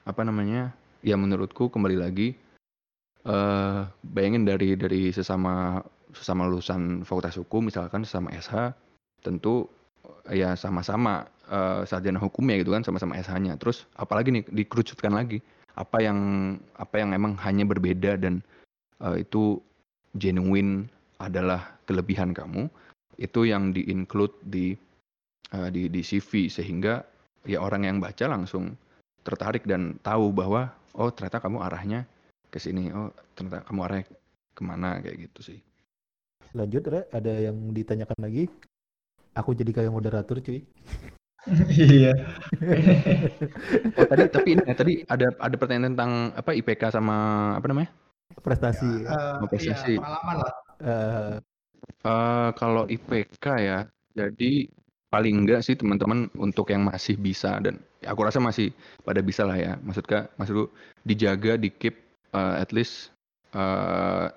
apa namanya? Ya menurutku kembali lagi eh bayangin dari dari sesama sesama lulusan fakultas hukum misalkan sesama SH tentu ya sama-sama eh, sarjana hukum ya gitu kan sama-sama SH-nya. Terus apalagi nih dikerucutkan lagi apa yang apa yang emang hanya berbeda dan eh, itu genuine adalah kelebihan kamu itu yang di-include di eh, di di CV sehingga ya orang yang baca langsung tertarik dan tahu bahwa oh ternyata kamu arahnya ke sini oh ternyata kamu arahnya ke mana kayak gitu sih Lanjut, Re. Ada yang ditanyakan lagi? Aku jadi kayak moderator, cuy. Iya. oh tadi tapi ini ya, tadi ada ada pertanyaan tentang apa IPK sama apa namanya Prestasi. Eh, Mau prestasi. iya, pengalaman lah. Eh, Eh, kalau IPK ya jadi paling enggak sih teman-teman untuk yang masih bisa dan ya aku rasa masih pada bisa lah ya. Maksudnya maksudku dijaga di keep eh, at least eh,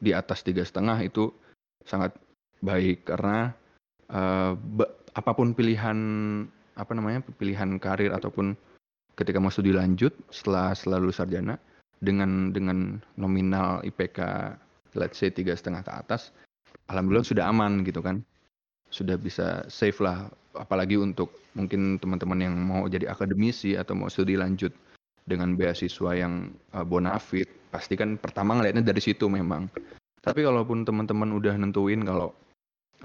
di atas tiga setengah itu sangat baik. Karena ba- apa pun pilihan apa namanya pilihan karir ataupun ketika mau studi lanjut setelah lulus sarjana dengan dengan nominal IPK let's say tiga setengah ke atas alhamdulillah sudah aman gitu kan sudah bisa safe lah apalagi untuk mungkin teman-teman yang mau jadi akademisi atau mau studi lanjut dengan beasiswa yang uh, bonafit pasti kan pertama ngelihatnya dari situ memang. Tapi kalaupun teman-teman udah nentuin kalau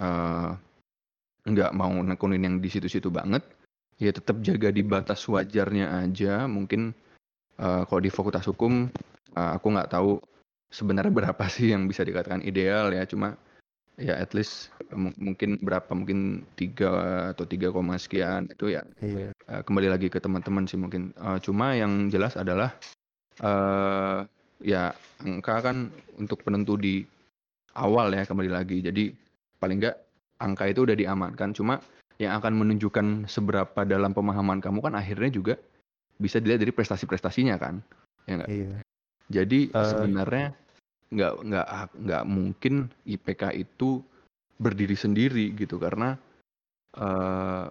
uh, nggak mau nekunin yang di situ-situ banget ya tetap jaga di batas wajarnya aja. Mungkin uh, kalau di fakultas hukum uh, aku nggak tahu sebenarnya berapa sih yang bisa dikatakan ideal ya. Cuma ya at least mu- mungkin berapa mungkin tiga atau tiga koma sekian itu ya iya. eh, kembali lagi ke teman-teman sih mungkin Eh, cuma yang jelas adalah eh ya angka kan untuk penentu di awal ya kembali lagi jadi paling enggak angka itu udah diamankan cuma yang akan menunjukkan seberapa dalam pemahaman kamu kan akhirnya juga bisa dilihat dari prestasi-prestasinya kan ya nggak Iya. jadi Eh. sebenarnya nggak nggak nggak mungkin IPK itu berdiri sendiri gitu. Karena eh,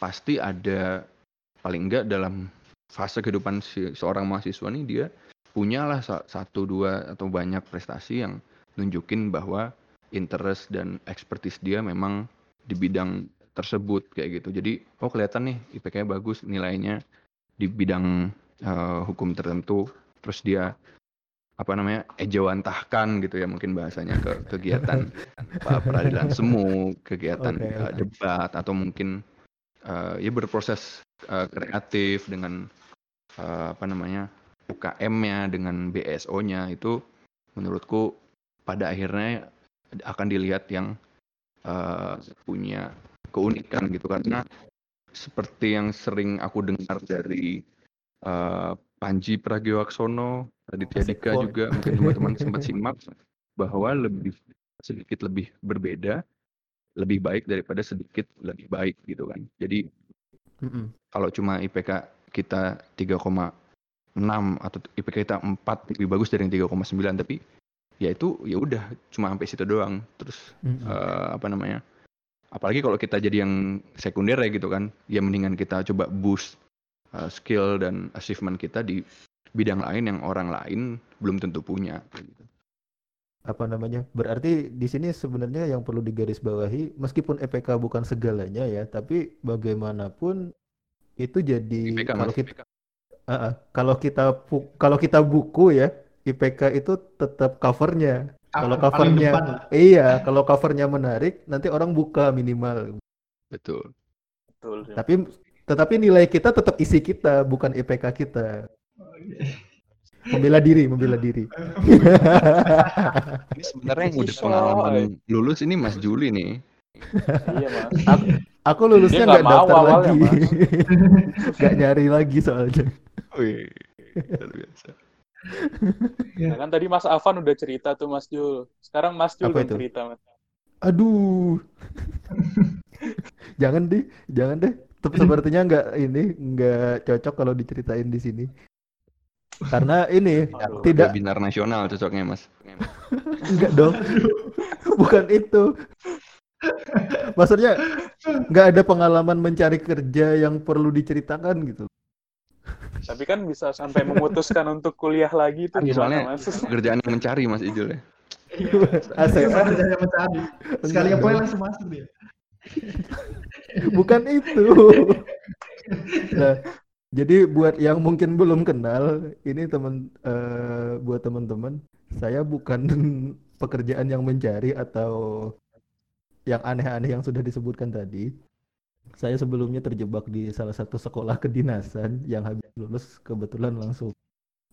pasti ada paling enggak dalam fase kehidupan si, seorang mahasiswa nih dia punyalah sa- satu dua atau banyak prestasi yang nunjukin bahwa interest dan expertise dia memang di bidang tersebut kayak gitu. Jadi oh kelihatan nih IPK-nya bagus nilainya di bidang eh, hukum tertentu terus dia apa namanya ejawantahkan gitu ya mungkin bahasanya ke kegiatan peradilan semu, kegiatan Oke, uh, oke. debat atau mungkin uh, ya berproses uh, kreatif dengan uh, apa namanya UKM-nya dengan BSO-nya itu menurutku pada akhirnya akan dilihat yang uh, punya keunikan gitu karena seperti yang sering aku dengar dari uh, Panji Pragiwaksono, Raditya Asik Dika juga mungkin teman-teman sempat simak bahwa lebih sedikit lebih berbeda, lebih baik daripada sedikit lebih baik gitu kan. Jadi Mm-mm. kalau cuma IPK kita 3,6 atau IPK kita 4 lebih bagus dari yang 3,9 tapi ya itu ya udah cuma sampai situ doang. Terus Mm-mm. eh, apa namanya? Apalagi kalau kita jadi yang sekunder ya gitu kan, ya mendingan kita coba boost uh, skill dan achievement kita di bidang lain yang orang lain belum tentu punya. gitu. apa namanya? Berarti di sini sebenarnya yang perlu digarisbawahi, meskipun EPK bukan segalanya ya, tapi bagaimanapun itu jadi IPK kalau kita Ah, ah. kalau kita kalau kita buku ya, IPK itu tetap covernya. Kalau Paling covernya, iya, kalau covernya menarik, nanti orang buka minimal. betul. Betul. sih. Tapi tetapi nilai kita tetap isi kita, bukan IPK kita. Membela diri, membela diri. Ini sebenarnya yang udah pengalaman lulus ini Mas Juli nih. Iya mas. Aku lulusnya nggak daftar lagi, nggak nyari lagi soalnya. Wih, luar biasa. Nah, kan tadi Mas Afan udah cerita tuh Mas Jul. Sekarang Mas Jul Apa itu? cerita Mas. Aduh, jangan deh, jangan deh. Tep- Sepertinya nggak ini nggak cocok kalau diceritain di sini. Karena ini Aduh. tidak Webinar nasional cocoknya Mas. Enggak dong. Bukan itu. Maksudnya nggak ada pengalaman mencari kerja yang perlu diceritakan gitu. Tapi kan bisa sampai memutuskan untuk kuliah lagi itu Kan gimana soalnya mas? pekerjaan yang mencari Mas Ijul ya. Asik. Iya, pekerjaan yang mencari. Sekali Enggak dong. langsung masuk dia. Bukan itu. Nah, jadi buat yang mungkin belum kenal, ini teman eh, buat teman-teman, saya bukan pekerjaan yang mencari atau yang aneh-aneh yang sudah disebutkan tadi. Saya sebelumnya terjebak di salah satu sekolah kedinasan yang habis lulus kebetulan langsung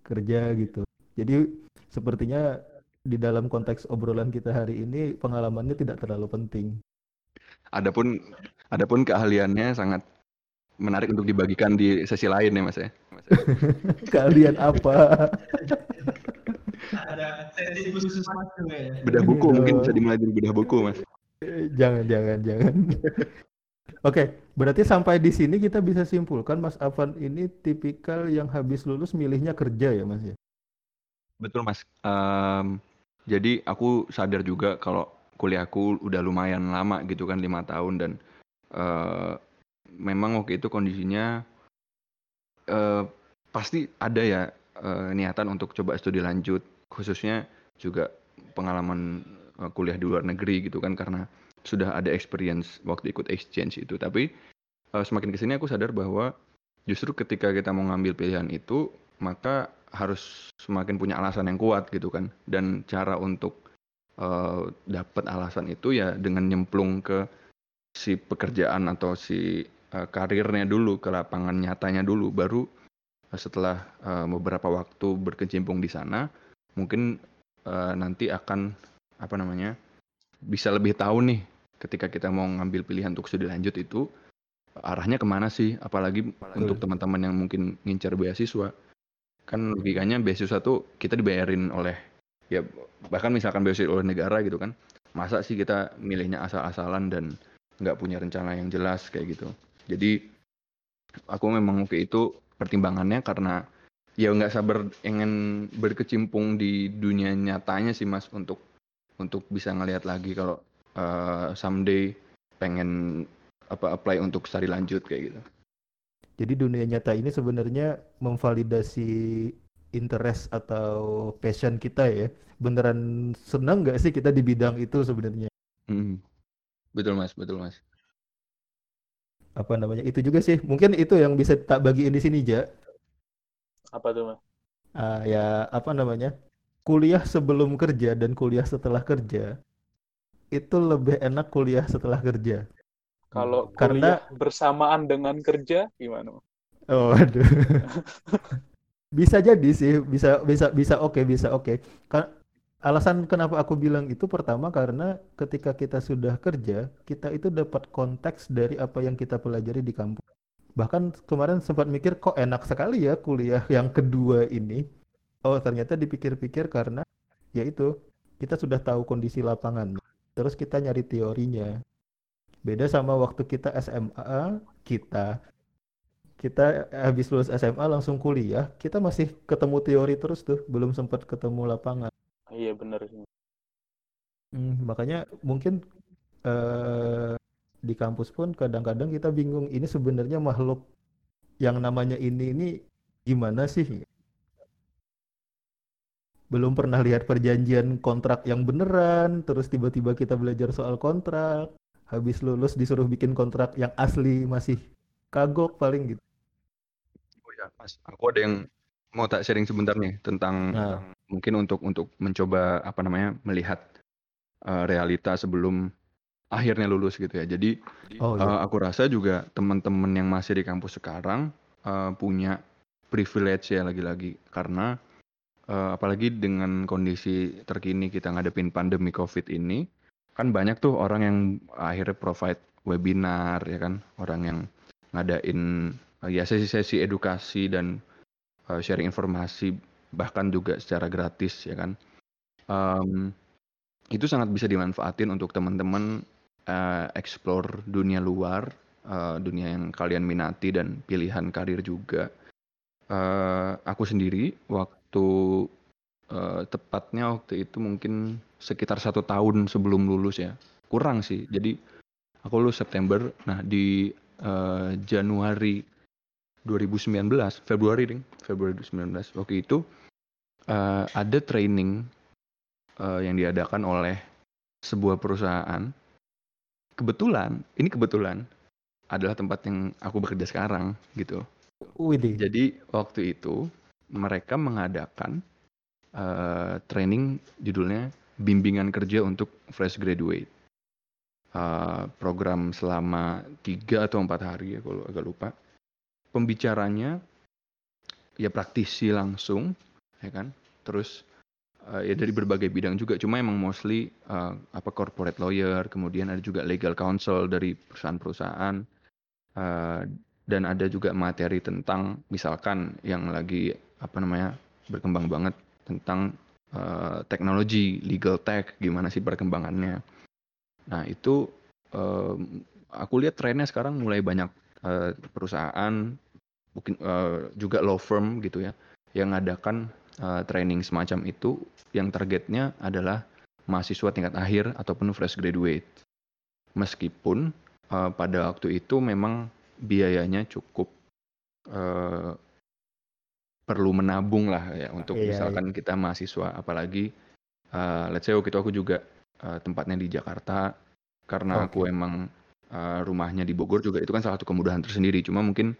kerja gitu. Jadi sepertinya di dalam konteks obrolan kita hari ini pengalamannya tidak terlalu penting. Adapun adapun keahliannya sangat menarik untuk dibagikan di sesi lain ya Mas ya. Kalian apa? Ada sesi khusus mas ya. Bedah buku mungkin bisa dimulai dari bedah buku Mas. Jangan, jangan, jangan. Oke, berarti sampai di sini kita bisa simpulkan Mas Afan ini tipikal yang habis lulus milihnya kerja ya Mas ya? Betul Mas. Em, jadi aku sadar juga kalau kuliahku udah lumayan lama gitu kan lima tahun dan eh, memang waktu itu kondisinya eh, pasti ada ya eh, niatan untuk coba studi lanjut. Khususnya juga pengalaman eh, kuliah di luar negeri gitu kan karena sudah ada experience waktu ikut exchange itu. Tapi eh, semakin ke sini aku sadar bahwa justru ketika kita mau ngambil pilihan itu maka harus semakin punya alasan yang kuat gitu kan. Dan cara untuk eh, dapat alasan itu ya dengan nyemplung ke si pekerjaan atau si eh, karirnya dulu ke lapangan nyatanya dulu. Baru eh, setelah eh, beberapa waktu berkecimpung di sana mungkin eh, nanti akan apa namanya bisa lebih tahu nih ketika kita mau ngambil pilihan untuk studi lanjut itu arahnya ke mana sih? Apalagi untuk teman-teman yang mungkin ngincar beasiswa. Kan logikanya beasiswa tuh kita dibayarin oleh ya bahkan misalkan beasiswa oleh negara gitu kan masa sih kita milihnya asal-asalan dan nggak punya rencana yang jelas kayak gitu jadi aku memang waktu itu pertimbangannya karena ya nggak sabar ingin berkecimpung di dunia nyatanya sih mas untuk untuk bisa ngelihat lagi kalau eh, someday pengen apa apply untuk studi lanjut kayak gitu Jadi dunia nyata ini sebenarnya memvalidasi interest atau passion kita ya. Beneran senang nggak sih kita di bidang itu sebenarnya? Hmm. betul mas betul mas Apa namanya? Itu juga sih. Mungkin itu yang bisa tak bagiin di sini, Ja. Apa tuh mas? Ah, ya apa namanya? Kuliah sebelum kerja dan kuliah setelah kerja itu lebih enak kuliah setelah kerja. Kalau Karena- kuliah bersamaan dengan kerja gimana? Oh, aduh. Bisa jadi sih, bisa bisa bisa oke, bisa oke. Ka- Alasan kenapa aku bilang itu pertama karena ketika kita sudah kerja, kita itu dapat konteks dari apa yang kita pelajari di kampus. Bahkan kemarin sempat mikir kok enak sekali ya kuliah yang kedua ini. Oh, ternyata dipikir-pikir karena ya itu kita sudah tahu kondisi lapangan. Terus kita nyari teorinya. Beda sama waktu kita SMA, kita kita habis lulus SMA langsung kuliah, kita masih ketemu teori terus tuh, belum sempat ketemu lapangan. Iya bener sih. Hmm, makanya mungkin eh, di kampus pun kadang-kadang kita bingung ini sebenarnya makhluk yang namanya ini ini gimana sih? Belum pernah lihat perjanjian kontrak yang beneran, terus tiba-tiba kita belajar soal kontrak, habis lulus disuruh bikin kontrak yang asli masih kagok paling gitu. Oh ya, Mas, aku ada yang mau tak sharing sebentar nih tentang Nah. Mungkin untuk untuk mencoba apa namanya melihat eh, realita sebelum akhirnya lulus gitu ya. Jadi Oh iya. aku rasa juga teman-teman yang masih di kampus sekarang eh, punya privilege ya lagi-lagi karena eh, apalagi dengan kondisi terkini kita ngadepin pandemi COVID ini kan banyak tuh orang yang akhirnya provide webinar ya kan, orang yang ngadain ya sesi-sesi edukasi dan eh, sharing informasi bahkan juga secara gratis ya kan. Em, itu sangat bisa dimanfaatin untuk teman-teman eh, explore dunia luar, eh, dunia yang kalian minati dan pilihan karir juga. Eh, aku sendiri waktu eh, tepatnya waktu itu mungkin sekitar satu tahun sebelum lulus ya, kurang sih. Jadi aku lulus September, nah di eh, Januari 2019 Februari ding. Februari 2019 waktu itu uh, ada training uh, yang diadakan oleh sebuah perusahaan. Kebetulan ini kebetulan adalah tempat yang aku bekerja sekarang gitu. Widih. jadi waktu itu mereka mengadakan uh, training judulnya bimbingan kerja untuk fresh graduate. Uh, program selama tiga atau empat hari ya kalau agak lupa pembicaranya ya praktisi langsung ya kan? Terus uh, ya dari berbagai bidang juga. Cuma emang mostly uh, apa corporate lawyer kemudian ada juga legal counsel dari perusahaan-perusahaan uh, dan ada juga materi tentang misalkan yang lagi apa namanya berkembang banget tentang uh, teknologi legal tech gimana sih perkembangannya. Nah itu uh, aku lihat trennya sekarang mulai banyak uh, perusahaan mungkin uh, juga law firm gitu ya yang ngadakan uh, training semacam itu yang targetnya adalah mahasiswa tingkat akhir ataupun fresh graduate meskipun uh, pada waktu itu memang biayanya cukup uh, perlu menabung lah ya untuk iya, misalkan iya. kita mahasiswa apalagi uh, let's say waktu itu aku juga uh, tempatnya di Jakarta karena okay. aku emang uh, rumahnya di Bogor juga itu kan salah satu kemudahan tersendiri. Cuma mungkin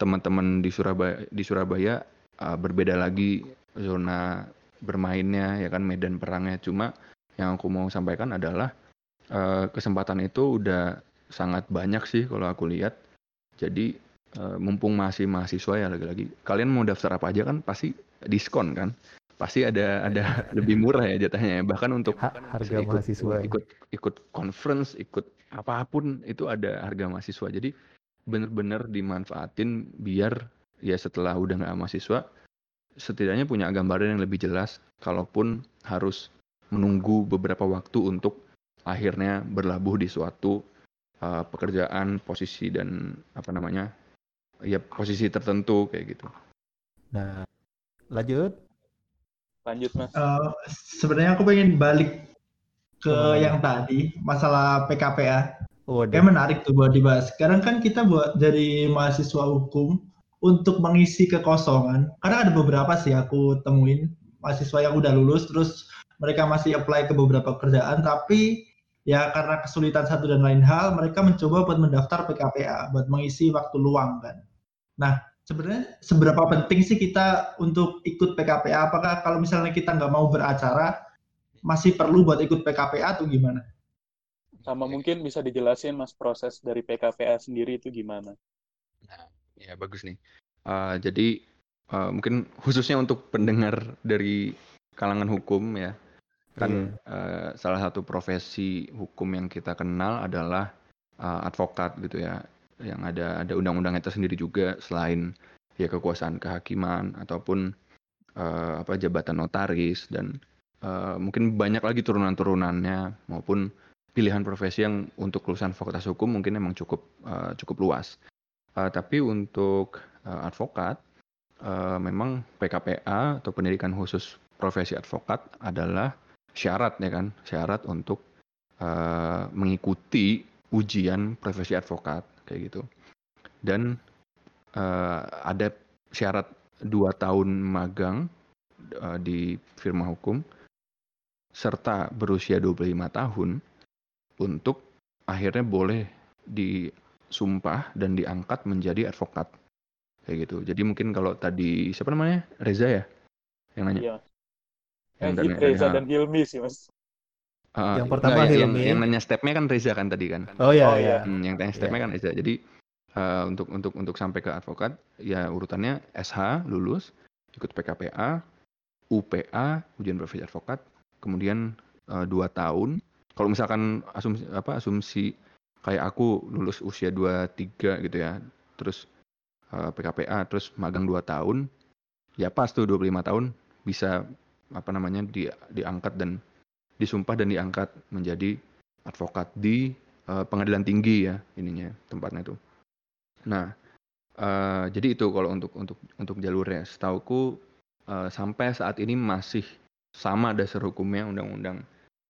teman-teman di Surabaya di Surabaya uh, berbeda lagi zona bermainnya ya kan medan perangnya. Cuma yang aku mau sampaikan adalah uh, kesempatan itu udah sangat banyak sih kalau aku lihat. Jadi uh, mumpung masih mahasiswa ya lagi-lagi kalian mau daftar apa aja kan pasti diskon kan? Pasti ada ada lebih murah ya jatahnya ya. bahkan untuk ha harga ikut, mahasiswa ikut ikut conference ikut apa pun itu ada harga mahasiswa jadi bener-bener dimanfaatin biar ya setelah udah nggak mahasiswa setidaknya punya gambaran yang lebih jelas kalaupun harus menunggu beberapa waktu untuk akhirnya berlabuh di suatu uh, pekerjaan posisi dan apa namanya ya posisi tertentu kayak gitu. Nah lanjut. Lanjut mas. Uh, sebenarnya aku pengen balik ke oh. yang tadi masalah PKPA. Oh, Kayak menarik tuh buat dibahas. Sekarang kan kita buat dari mahasiswa hukum untuk mengisi kekosongan. Karena ada beberapa sih aku temuin mahasiswa yang udah lulus terus mereka masih apply ke beberapa pekerjaan tapi ya karena kesulitan satu dan lain hal mereka mencoba buat mendaftar PKPA buat mengisi waktu luang kan. Nah sebenarnya seberapa penting sih kita untuk ikut PKPA? Apakah kalau misalnya kita nggak mau beracara masih perlu buat ikut PKPA atau gimana? Sama mungkin bisa dijelasin mas proses dari PKPA sendiri itu gimana? Nah, ya bagus nih. Uh, jadi uh, mungkin khususnya untuk pendengar dari kalangan hukum ya, kan yeah. Iya. uh, salah satu profesi hukum yang kita kenal adalah uh, advokat gitu ya, yang ada ada undang-undangnya tersendiri juga selain ya kekuasaan kehakiman ataupun uh, apa jabatan notaris dan uh, mungkin banyak lagi turunan-turunannya maupun pilihan profesi yang untuk lulusan fakultas hukum mungkin memang cukup uh, cukup luas. Uh, tapi untuk uh, advokat uh, memang PKPA atau pendidikan khusus profesi advokat adalah syarat ya kan syarat untuk uh, mengikuti ujian profesi advokat kayak gitu dan uh, ada syarat dua tahun magang uh, di firma hukum serta berusia 25 tahun untuk akhirnya boleh disumpah dan diangkat menjadi advokat kayak gitu. Jadi mungkin kalau tadi siapa namanya Reza ya yang nanya. Iya. Yang eh, Reza dan Hilmi sih mas. Uh, yang pertama enggak, Hilmi. Yang, yang nanya stepnya kan Reza kan tadi kan. Oh iya oh, iya. Hmm, yang tanya stepnya yeah. kan Reza. Jadi uh, untuk untuk untuk sampai ke advokat ya urutannya SH lulus, ikut PKPA, UPA ujian profesi advokat, kemudian uh, dua tahun kalau misalkan asumsi apa asumsi kayak aku lulus usia 23 gitu ya terus uh, eh, PKPA terus magang 2 tahun ya pas tuh 25 tahun bisa apa namanya di, diangkat dan disumpah dan diangkat menjadi advokat di uh, pengadilan tinggi ya ininya tempatnya itu. Nah, uh, jadi itu kalau untuk untuk untuk jalurnya. Setauku uh, sampai saat ini masih sama dasar hukumnya undang-undang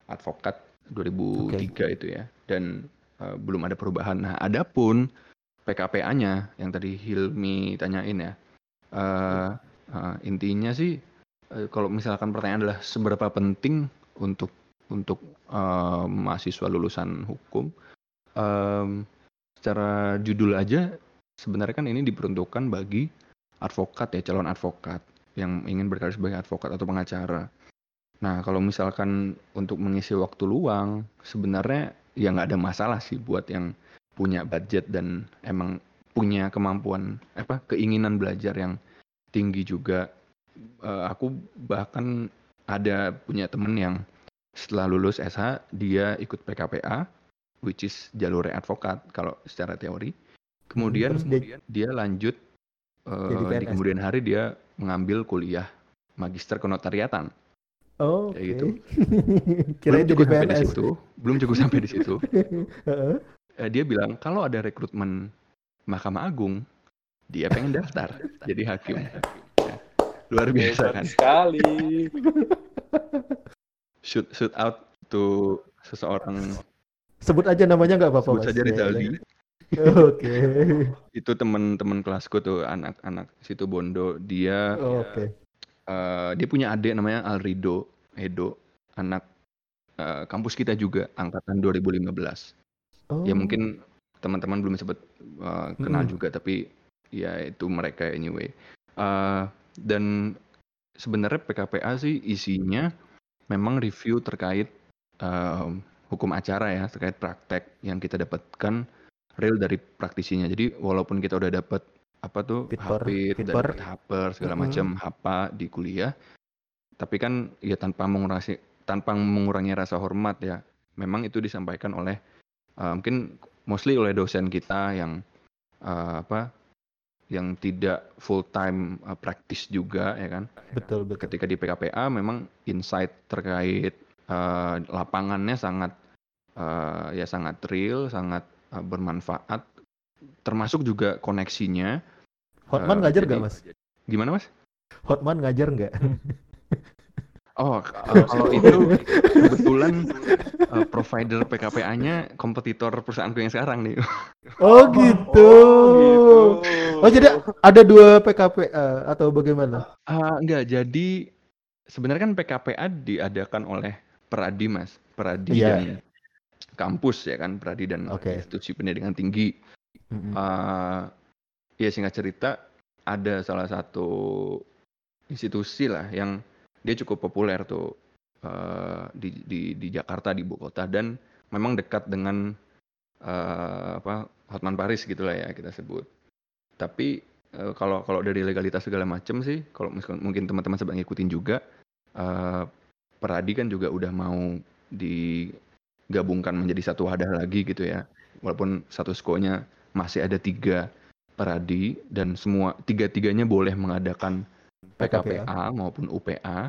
advokat 2003 okay. itu ya dan uh, belum ada perubahan. Nah, adapun PKPA-nya yang tadi Hilmi tanyain ya. Uh, uh, intinya sih uh, kalau misalkan pertanyaan adalah seberapa penting untuk untuk uh, mahasiswa lulusan hukum, um, secara judul aja sebenarnya kan ini diperuntukkan bagi advokat ya calon advokat yang ingin berkarir sebagai advokat atau pengacara. Nah kalau misalkan untuk mengisi waktu luang sebenarnya ya nggak ada masalah sih buat yang punya budget dan emang punya kemampuan apa keinginan belajar yang tinggi juga. Uh, aku bahkan ada punya temen yang setelah lulus SH dia ikut PKPA which is jalur advokat kalau secara teori. Kemudian hmm, dia, dia lanjut uh, di kemudian hari dia mengambil kuliah magister kenotariatan Oh, kayak gitu. Kira belum cukup sampai di situ, belum cukup sampai di situ. uh, dia bilang kalau ada rekrutmen Mahkamah Agung, dia pengen daftar jadi hakim. Ya. Luar biasa kan? Sekali. shoot shoot out to seseorang. Sebut aja namanya nggak apa-apa. Sebut saja Rizaldi. Oke. Itu teman-teman kelasku tuh anak-anak situ Bondo. Dia. Oh, Oke. Okay. Uh, dia punya adik namanya Alrido Edo, anak uh, kampus kita juga angkatan 2015. Oh. Ya mungkin teman-teman belum sempat uh, kenal hmm. juga tapi ya itu mereka anyway. Uh, dan sebenarnya PKPA sih isinya memang review terkait uh, hukum acara ya terkait praktek yang kita dapatkan real dari praktisinya. Jadi walaupun kita udah dapat apa tuh HP, dapat haper segala mm -hmm. macam HAPA di kuliah, tapi kan ya tanpa mengurangi tanpa mengurangi rasa hormat ya. Memang itu disampaikan oleh uh, mungkin mostly oleh dosen kita yang uh, apa yang tidak full time uh, practice juga ya kan. Betul betul. Ketika di PKPA memang insight terkait uh, lapangannya sangat uh, ya sangat real, sangat uh, bermanfaat termasuk juga koneksinya. Hotman uh, ngajar nggak mas? Gimana mas? Hotman ngajar nggak? Oh, kalau itu kebetulan uh, provider PKPA-nya kompetitor perusahaanku yang sekarang nih. Oh gitu. Oh, gitu. oh jadi ada dua PKPA atau bagaimana? Uh, enggak, jadi sebenarnya kan PKPA diadakan oleh Peradi Mas, Peradi yeah. dan kampus ya kan, Peradi dan okay. institusi pendidikan tinggi. Mm-hmm. Uh, ya singkat cerita ada salah satu institusi lah yang dia cukup populer tuh uh, di, di di Jakarta di ibu kota dan memang dekat dengan uh, apa Hotman Paris gitulah ya kita sebut. Tapi uh, kalau kalau dari legalitas segala macam sih, kalau mungkin teman-teman sedang ngikutin juga, uh, Peradi kan juga udah mau digabungkan menjadi satu wadah lagi gitu ya. Walaupun satu nya masih ada tiga Peradi dan semua tiga-tiganya boleh mengadakan PKPA maupun UPA.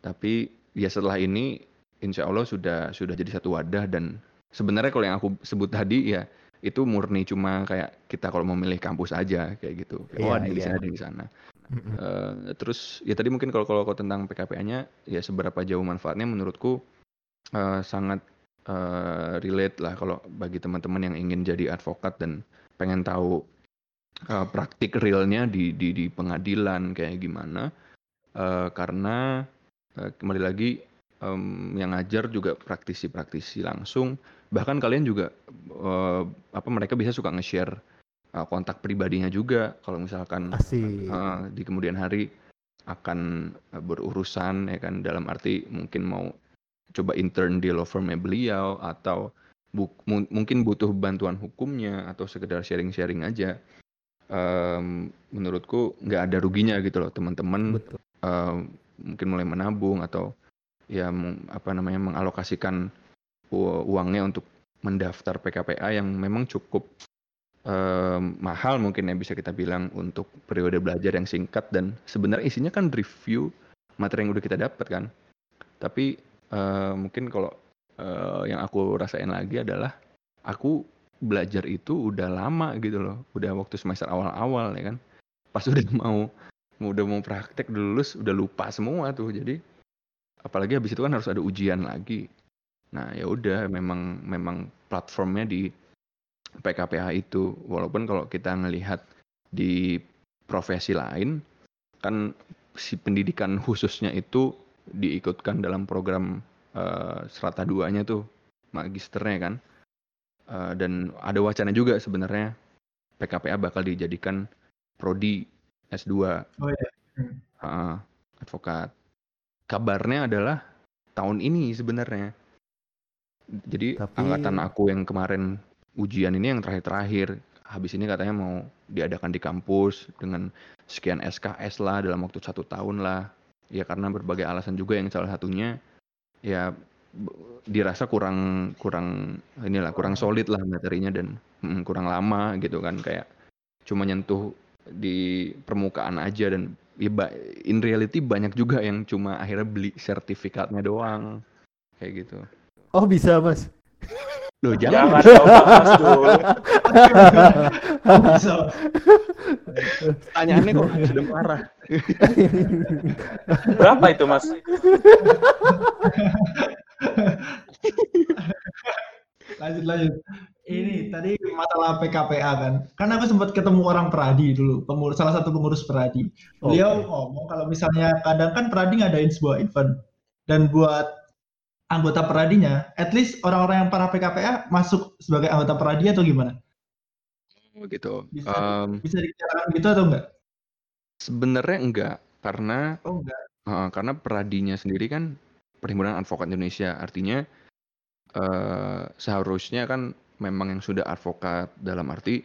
Tapi ya setelah ini insya Allah sudah sudah jadi satu wadah dan sebenarnya kalau yang aku sebut tadi ya itu murni cuma kayak kita kalau mau milih kampus aja kayak gitu. Kayak, yeah, oh ada di sana ada di sana. Uh, terus ya tadi mungkin kalau kalau tentang PKPA-nya ya seberapa jauh manfaatnya menurutku uh, sangat uh, relate lah kalau bagi teman-teman yang ingin jadi advokat dan pengen tahu uh, praktik realnya di, di di pengadilan kayak gimana. Uh, karena uh, kembali lagi um, yang ngajar juga praktisi-praktisi langsung. Bahkan kalian juga uh, apa mereka bisa suka nge-share uh, kontak pribadinya juga. Kalau misalkan uh, di kemudian hari akan berurusan ya kan? Dalam arti mungkin mau coba intern di law firmnya beliau atau bu mungkin butuh bantuan hukumnya atau sekedar sharing-sharing aja um, menurutku nggak ada ruginya gitu loh teman-teman um, mungkin mulai menabung atau ya apa namanya mengalokasikan uangnya untuk mendaftar PKPA yang memang cukup um, mahal mungkin ya bisa kita bilang untuk periode belajar yang singkat dan sebenarnya isinya kan review materi yang udah kita dapat kan. Tapi uh, mungkin kalau uh, yang aku rasain lagi adalah aku belajar itu udah lama gitu loh. Udah waktu semester awal-awal ya kan? Pas udah mau udah mau praktek udah lulus udah lupa semua tuh. Jadi apalagi habis itu kan harus ada ujian lagi. Nah ya udah memang memang platformnya di PKPA itu. Walaupun kalau kita ngelihat di profesi lain, kan si pendidikan khususnya itu diikutkan dalam program uh, strata 2-nya tuh, magisternya kan. Uh, dan ada wacana juga sebenarnya PKPA bakal dijadikan prodi S2. Oh iya. Uh, advokat. Kabarnya adalah tahun ini sebenarnya. Jadi Tapi... angkatan aku yang kemarin ujian ini yang terakhir-terakhir. Habis ini katanya mau diadakan di kampus dengan sekian SKS lah dalam waktu satu tahun lah. Ya karena berbagai alasan juga yang salah satunya ya dirasa kurang kurang inilah kurang solid lah materinya dan hmm, kurang lama gitu kan kayak cuma nyentuh di permukaan aja dan ya in reality banyak juga yang cuma akhirnya beli sertifikatnya doang kayak gitu. Oh bisa mas? Loh jangan. Jangan dong mas bisa. Tanyaannya kok sudah marah. Berapa itu mas? lanjut lanjut ini tadi masalah PKPA kan karena aku sempat ketemu orang Peradi dulu pengurus salah satu pengurus Peradi beliau okay. ngomong kalau misalnya kadang kan Peradi ngadain sebuah event dan buat anggota Peradinya at least orang-orang yang para PKPA masuk sebagai anggota Peradi atau gimana? Oh gitu. Bisa, um, bisa dikatakan gitu atau enggak? Sebenarnya enggak karena oh enggak. Uh, karena Peradinya sendiri kan Perhimpunan Advokat Indonesia. Artinya uh, seharusnya kan memang yang sudah advokat dalam arti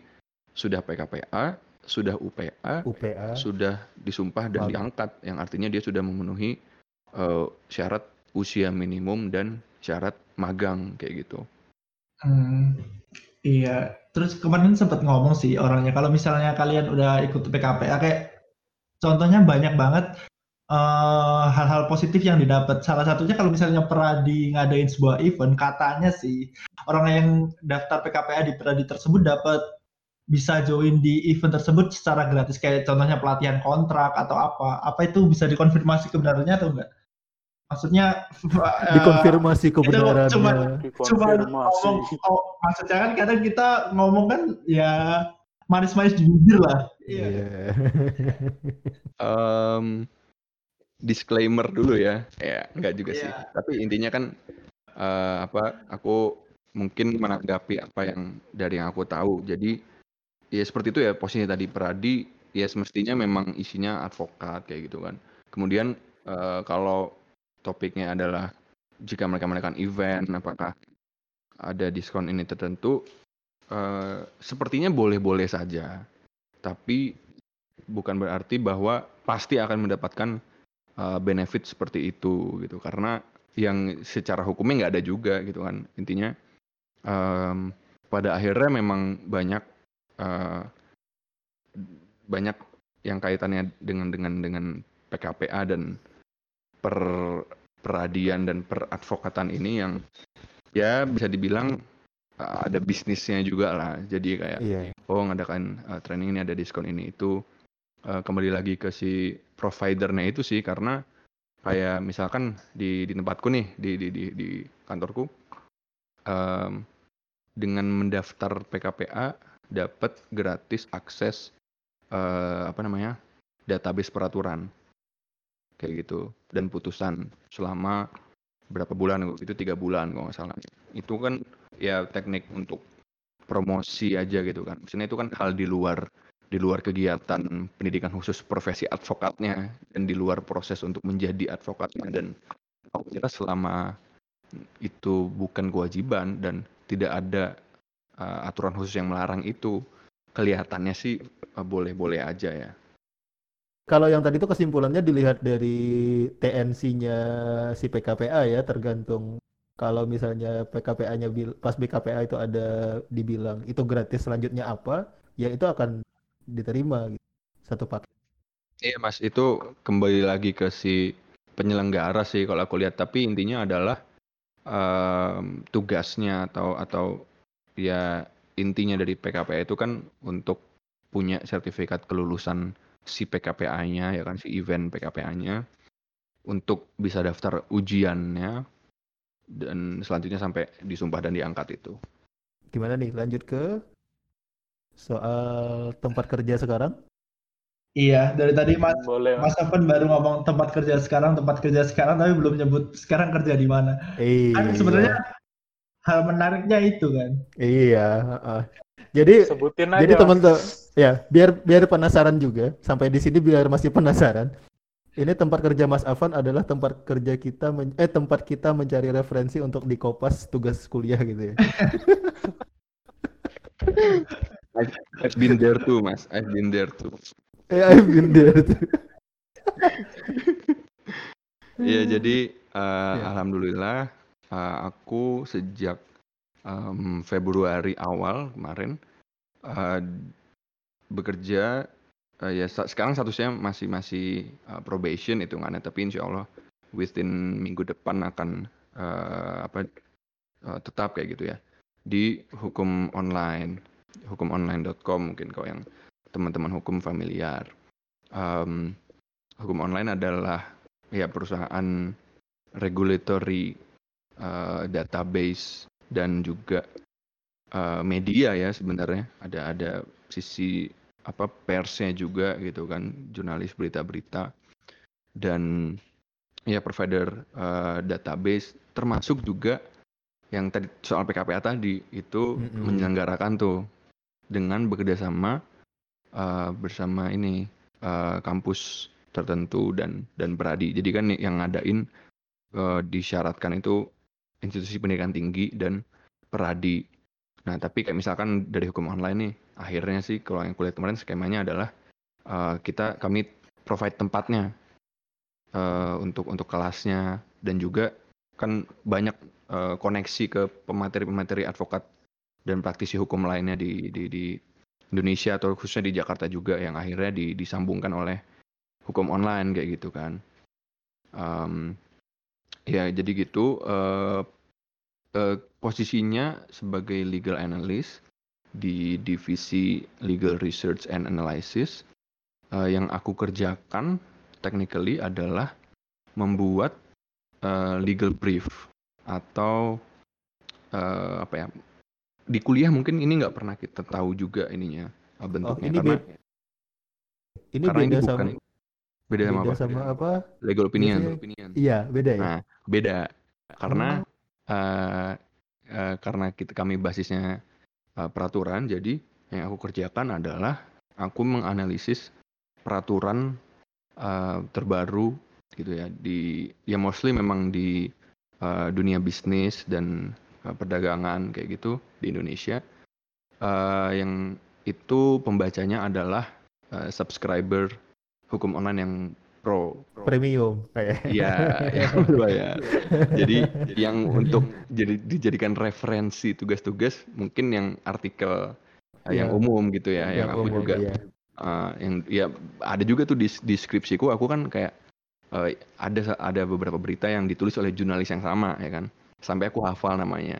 sudah PKPA, sudah UPA, UPA. sudah disumpah dan Magang. diangkat, yang artinya dia sudah memenuhi uh, syarat usia minimum dan syarat magang kayak gitu. Hmm, iya. Terus kemarin sempat ngomong sih orangnya kalau misalnya kalian udah ikut PKPA kayak contohnya banyak banget eh, hal-hal positif yang didapat. Salah satunya kalau misalnya Peradi ngadain sebuah event, katanya sih orang yang daftar PKPA di Peradi tersebut dapat bisa join di event tersebut secara gratis kayak contohnya pelatihan kontrak atau apa. Apa itu bisa dikonfirmasi kebenarannya atau enggak? Maksudnya dikonfirmasi kebenarannya. Cuma, cuma ngomong, oh, maksudnya kan kadang kita ngomong kan ya manis-manis di bibir lah. Iya. Yeah. um, disclaimer dulu ya. Ya, enggak juga yeah. sih. Iya. Tapi intinya kan uh, apa aku mungkin menanggapi apa yang dari yang aku tahu. Jadi ya seperti itu ya posisi tadi Peradi ya semestinya memang isinya advokat kayak gitu kan. Kemudian uh, kalau topiknya adalah jika mereka melakukan event apakah ada diskon ini tertentu uh, sepertinya boleh-boleh saja. Tapi bukan berarti bahwa pasti akan mendapatkan uh, benefit seperti itu gitu karena yang secara hukumnya nggak ada juga gitu kan intinya um, pada akhirnya memang banyak uh, banyak yang kaitannya dengan dengan dengan PKPA dan per peradian dan peradvokatan ini yang ya bisa dibilang uh, ada bisnisnya juga lah. Jadi kayak yeah. Oh ngadakan uh, training ini ada diskon ini. Itu uh, kembali lagi ke si providernya itu sih. Karena kayak misalkan di di tempatku nih di di di, di kantorku um, dengan mendaftar PKPA dapat gratis akses uh, apa namanya database peraturan kayak gitu. Dan putusan selama berapa bulan itu tiga bulan kalau nggak salah. Itu kan ya teknik untuk promosi aja gitu kan. Maksudnya itu kan hal di luar di luar kegiatan pendidikan khusus profesi advokatnya dan di luar proses untuk menjadi advokatnya. Dan aku kira selama itu bukan kewajiban dan tidak ada uh, aturan khusus yang melarang itu kelihatannya sih uh, boleh-boleh aja ya. Kalau yang tadi itu kesimpulannya dilihat dari TNC-nya si PKPA ya tergantung kalau misalnya PKPA-nya pas BKPA itu ada dibilang itu gratis selanjutnya apa ya itu akan diterima gitu. satu paket. Iya mas, itu kembali lagi ke si penyelenggara sih kalau aku lihat. Tapi intinya adalah um, tugasnya atau atau ya intinya dari PKPA itu kan untuk punya sertifikat kelulusan si PKPA-nya ya kan si event PKPA-nya untuk bisa daftar ujiannya dan selanjutnya sampai disumpah dan diangkat itu. Gimana nih lanjut ke soal tempat kerja sekarang? Iya, dari tadi Mas Boleh. Mas Evan baru ngomong tempat kerja sekarang, tempat kerja sekarang, tapi belum nyebut sekarang kerja di mana. Iya. Kan sebenarnya hal menariknya itu kan. Iya. heeh. Jadi Sebutin aja. jadi teman-teman ya biar biar penasaran juga sampai di sini biar masih penasaran. Ini tempat kerja Mas Afan adalah tempat kerja kita men- eh tempat kita mencari referensi untuk di kopas tugas kuliah gitu ya. I've, I've been there too, Mas. I've been there too. Eh, I've been there tuh. Iya, jadi eh, Ya. alhamdulillah eh, aku sejak em, Februari awal kemarin eh, bekerja eh, ya sekarang statusnya masih masih eh, probation hitungannya tapi insya Allah within minggu depan akan eh, apa eh, tetap kayak gitu ya. Di hukum online hukumonline.com mungkin kalau yang teman-teman hukum familiar. Em, hukum online adalah ya perusahaan regulatory eh, database dan juga eh, media ya sebenarnya. Ada ada sisi apa persnya juga gitu kan jurnalis berita-berita. Dan ya provider eh, database termasuk juga yang tadi soal PKPA tadi itu Mm-mm. menyelenggarakan tuh dengan bekerjasama eh, bersama ini eh, kampus tertentu dan dan beradi jadi kan yang ngadain eh, disyaratkan itu institusi pendidikan tinggi dan peradi nah tapi kayak misalkan dari hukum online nih akhirnya sih kalau yang kuliah kemarin skemanya adalah eh, kita kami provide tempatnya eh, untuk untuk kelasnya dan juga kan banyak eh, koneksi ke pemateri-pemateri advokat dan praktisi hukum lainnya di di di Indonesia atau khususnya di Jakarta juga yang akhirnya di- disambungkan oleh hukum online kayak gitu kan. Em, ya jadi gitu eh, eh, posisinya sebagai legal analyst di divisi legal research and analysis eh, yang aku kerjakan technically adalah membuat eh, legal brief atau eh, apa ya di kuliah mungkin ini nggak pernah kita tahu juga ininya eh, bentuknya ini karena Ini karena ini beda bukan sama beda sama beda apa? sama apa? Legal opinion. Biasanya- Iya, beda ya. Nah, beda karena Oh. eh, eh, karena kita kami basisnya eh, peraturan, jadi yang aku kerjakan adalah aku menganalisis peraturan eh, terbaru gitu ya di ya mostly memang di eh, dunia bisnis dan eh, perdagangan kayak gitu di Indonesia Eh, yang itu pembacanya adalah eh, subscriber hukum online yang pro Premium kayak. Iya, yang berbayar. Jadi yang untuk jadi dijadikan referensi tugas-tugas mungkin yang artikel eh, yang Iya. umum gitu ya, yang, aku umum, juga iya. eh, yang ya ada juga tuh di di skripsiku aku kan kayak eh, ada ada beberapa berita yang ditulis oleh jurnalis yang sama ya kan. Sampai aku hafal namanya.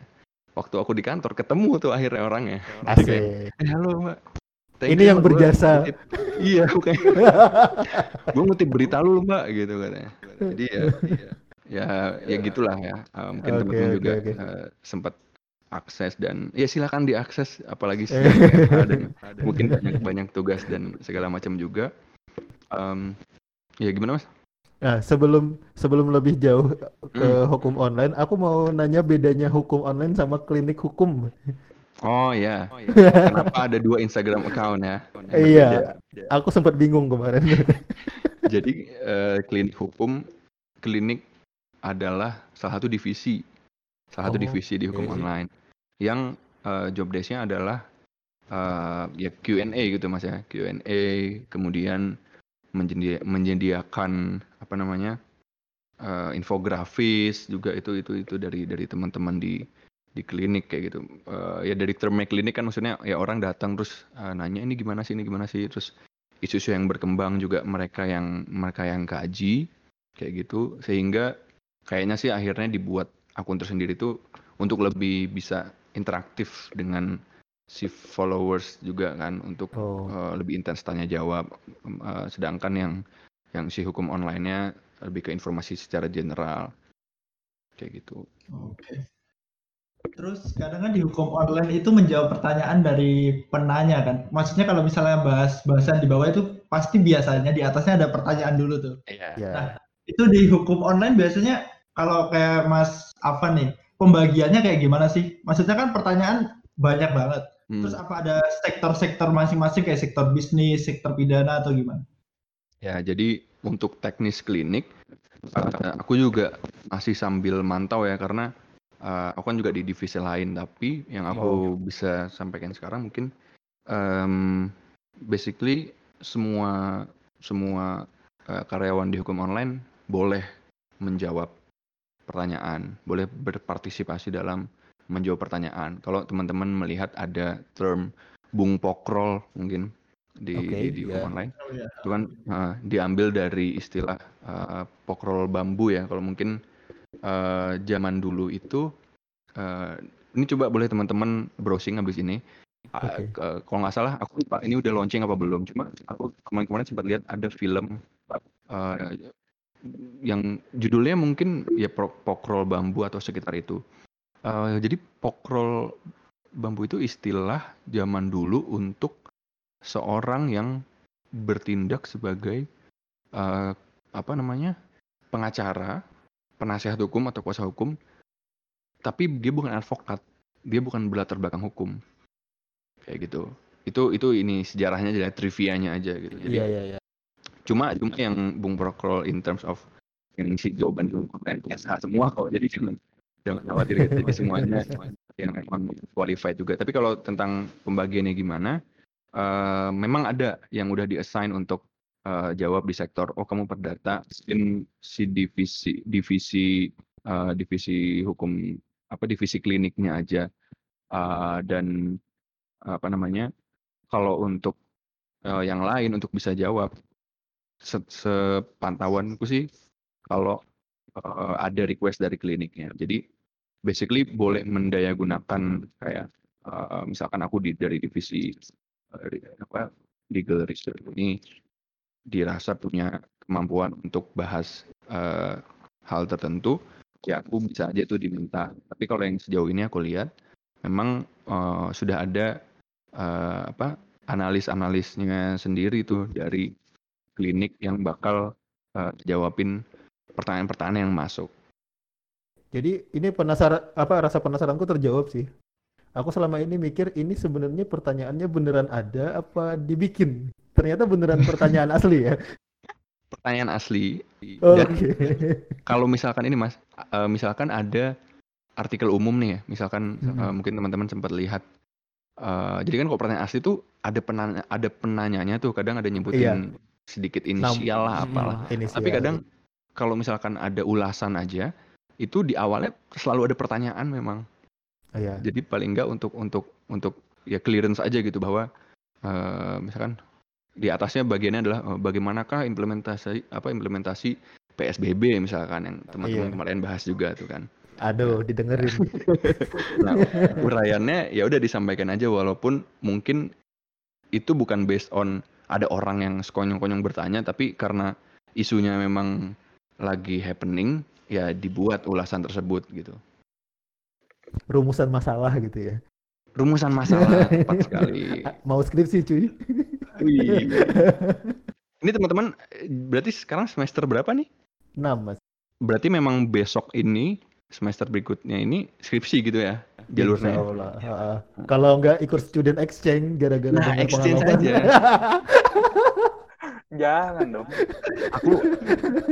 Waktu aku di kantor ketemu tuh akhirnya orangnya. Jadi kayak, Asik. eh halo mbak. Thank Ini you, yang berjasa. ngutip- iya, kayak gue ngutip berita lu mbak gitu katanya jadi ya ya ya gitulah ya Eh, mungkin Oke, teman-teman oke, juga oke. eh, sempat akses dan ya silakan diakses apalagi sedang WFH dan mungkin banyak banyak tugas dan segala macam juga Em, ya gimana mas Nah, sebelum sebelum lebih jauh ke Hmm. hukum online, aku mau nanya bedanya hukum online sama klinik hukum. Oh ya kenapa ada dua Instagram account ya? Yang Iya. berbeda. Aku sempat bingung kemarin. jadi eh, klinik hukum klinik adalah salah satu divisi. Salah satu Oh, divisi di hukum online. Yang eh, job desk-nya adalah eh, ya Q&A gitu mas ya. Q&A kemudian menjadi- menyediakan apa namanya eh, infografis juga itu itu itu dari dari teman-teman di di klinik kayak gitu. Eh, ya dari termnya klinik kan maksudnya ya orang datang terus eh, nanya ini gimana sih ini gimana sih? Terus isu-isu yang berkembang juga mereka yang mereka yang kaji kayak gitu. Sehingga kayaknya sih akhirnya dibuat akun tersendiri itu untuk lebih bisa interaktif dengan si followers juga kan untuk Oh, eh, lebih intens tanya jawab. Eh, sedangkan yang yang si hukum online-nya lebih ke informasi secara general kayak gitu. Oke. Terus kadang kan di hukum online itu menjawab pertanyaan dari penanya kan. Maksudnya kalau misalnya bahas bahasan di bawah itu pasti biasanya di atasnya ada pertanyaan dulu tuh. Iya. Ya. Nah, itu di hukum online biasanya kalau kayak Mas Afan nih, pembagiannya kayak gimana sih? Maksudnya kan pertanyaan banyak banget. Hmm. Terus apa ada sektor-sektor masing-masing kayak sektor bisnis, sektor pidana atau gimana? Ya, jadi untuk teknis klinik, uh, aku juga masih sambil mantau ya karena uh, aku kan juga di divisi lain. Tapi yang aku bisa sampaikan sekarang mungkin um, basically semua semua uh, karyawan di hukum online boleh menjawab pertanyaan, boleh berpartisipasi dalam menjawab pertanyaan. Kalau teman-teman melihat ada term bung pokrol mungkin di Oke, di, di iya. hukum online Oh ya. itu kan uh, diambil dari istilah uh, pokrol bambu ya kalau mungkin uh, zaman dulu itu uh, ini coba boleh teman-teman browsing habis ini Uh, Oke. ke- kalau nggak salah aku lupa ini udah launching apa belum cuma aku kemarin-kemarin sempat lihat ada film uh, yang judulnya mungkin ya pokrol bambu atau sekitar itu Uh, jadi pokrol bambu itu istilah zaman dulu untuk seorang yang bertindak sebagai eh, apa namanya pengacara, penasihat hukum atau kuasa hukum, tapi dia bukan advokat, dia bukan berlatar belakang hukum, kayak gitu. Itu itu ini sejarahnya aja, trivianya aja gitu. Jadi Iya iya iya. cuma cuma yang Bung Prokrol in terms of yang isi jawaban keren biasa semua kok jadi jangan jangan khawatir gitu. jadi semuanya yang memang qualified juga tapi kalau tentang pembagiannya gimana eh, memang ada yang udah diassign untuk eh, jawab di sektor oh kamu perdata in si divisi divisi eh, divisi hukum apa divisi kliniknya aja Eh, dan apa namanya kalau untuk eh, yang lain untuk bisa jawab se- sepantauanku sih kalau eh, ada request dari kliniknya. Jadi basically boleh mendayagunakan kayak eh, misalkan aku di dari divisi di- apa legal research ini dirasa punya kemampuan untuk bahas eh, hal tertentu, ya aku bisa aja tuh diminta. Tapi kalau yang sejauh ini aku lihat memang eh, sudah ada eh, apa analis-analisnya sendiri tuh dari klinik yang bakal eh, jawabin pertanyaan-pertanyaan yang masuk. Jadi ini penasaran apa rasa penasaranku terjawab sih. Aku selama ini mikir ini sebenarnya pertanyaannya beneran ada apa dibikin. Ternyata beneran pertanyaan asli ya. Pertanyaan asli. Oke. Dan kalau misalkan ini mas, eh, misalkan ada artikel umum nih ya, misalkan eh, mungkin teman-teman sempat lihat. eh, jadi kan kalau pertanyaan asli tuh ada penanya, ada penanyanya tuh kadang ada nyebutin sedikit inisial lah apalah. Hmm, inisial. Tapi kadang kalau misalkan ada ulasan aja, itu di awalnya selalu ada pertanyaan memang. Iya. Jadi paling enggak untuk untuk untuk ya clearance aja gitu bahwa eh, misalkan di atasnya bagiannya adalah eh, bagaimanakah implementasi apa implementasi PSBB misalkan yang teman-teman Iya. kemarin bahas juga tuh kan. Aduh, didengerin. Nah, uraiannya ya udah disampaikan aja walaupun mungkin itu bukan based on ada orang yang sekonyong-konyong bertanya tapi karena isunya memang lagi happening ya dibuat ulasan tersebut gitu. Rumusan masalah gitu ya. Rumusan masalah tepat sekali. Mau skripsi cuy. Wih. Ini teman-teman eh, berarti sekarang semester berapa nih? 6 mas. Berarti memang besok ini semester berikutnya ini skripsi gitu ya jalurnya. Allah. Ha-ha. Kalau nggak ikut student exchange gara-gara Nah, exchange pengalaman. aja. Jangan dong. Aku